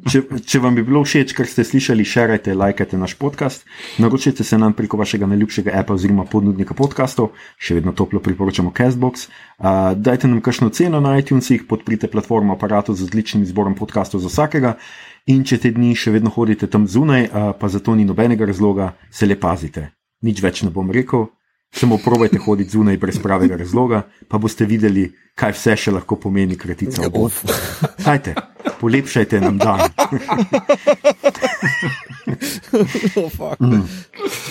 če, če vam bi bilo všeč, kar ste slišali, šerajte, lajkajte naš podcast, naročite se nam preko vašega najljubšega appa oziroma ponudnika podkastov, še vedno toplo priporočamo Castbox. Uh, dajte nam kakšno ceno na iTunesih, podprite platformo aparatu z odličnim izborom podkastov za vsakega. In če te dni še vedno hodite tam zunaj, uh, pa zato ni nobenega razloga, se le pazite. Nič več ne bom rekel, samo probajte hoditi zunaj brez pravega razloga, pa boste videli, kaj vse še lahko pomeni kratica obod. Ajte, polepšajte nam dan.
Oh, fuck.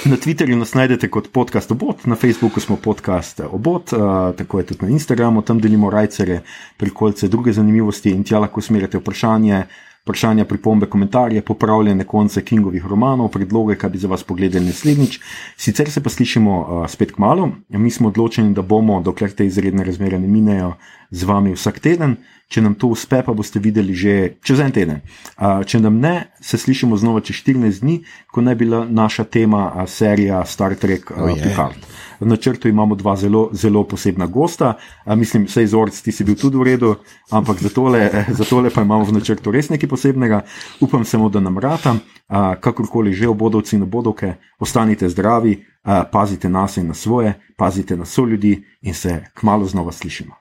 Na Twitterju nas najdete kot podcast Obot, na Facebooku smo podcast Obot, uh, tako je tudi na Instagramu, tam delimo rajcere, prikolce, druge zanimivosti in tja lahko usmerjate vprašanje. Vprašanja, pripombe, komentarje, popravljene konce Kingovih romanov, predloge, kaj bi za vas pogledali naslednjič. Sicer se pa slišimo uh, spet k malu. Mi smo odločeni, da bomo, dokler te izredne razmere ne minejo, z vami vsak teden. Če nam to uspe, pa boste videli že čez en teden. Uh, če nam ne, se slišimo znova čez 14 dni, ko naj bila naša tema uh, serija Star Trek uh,
Oh, je.
Picard. V načrtu imamo dva zelo, zelo posebna gosta, a, mislim, vse izorc, ti si bil tudi v redu, ampak za tole, *laughs* za tole pa imamo v načrtu res nekaj posebnega. Upam samo, da nam rata, a, kakorkoli že obodovci in obodovke, ostanite zdravi, a, pazite nas in na svoje, pazite na so ljudi in se kmalo znova slišimo.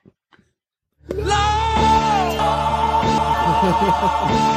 Lord!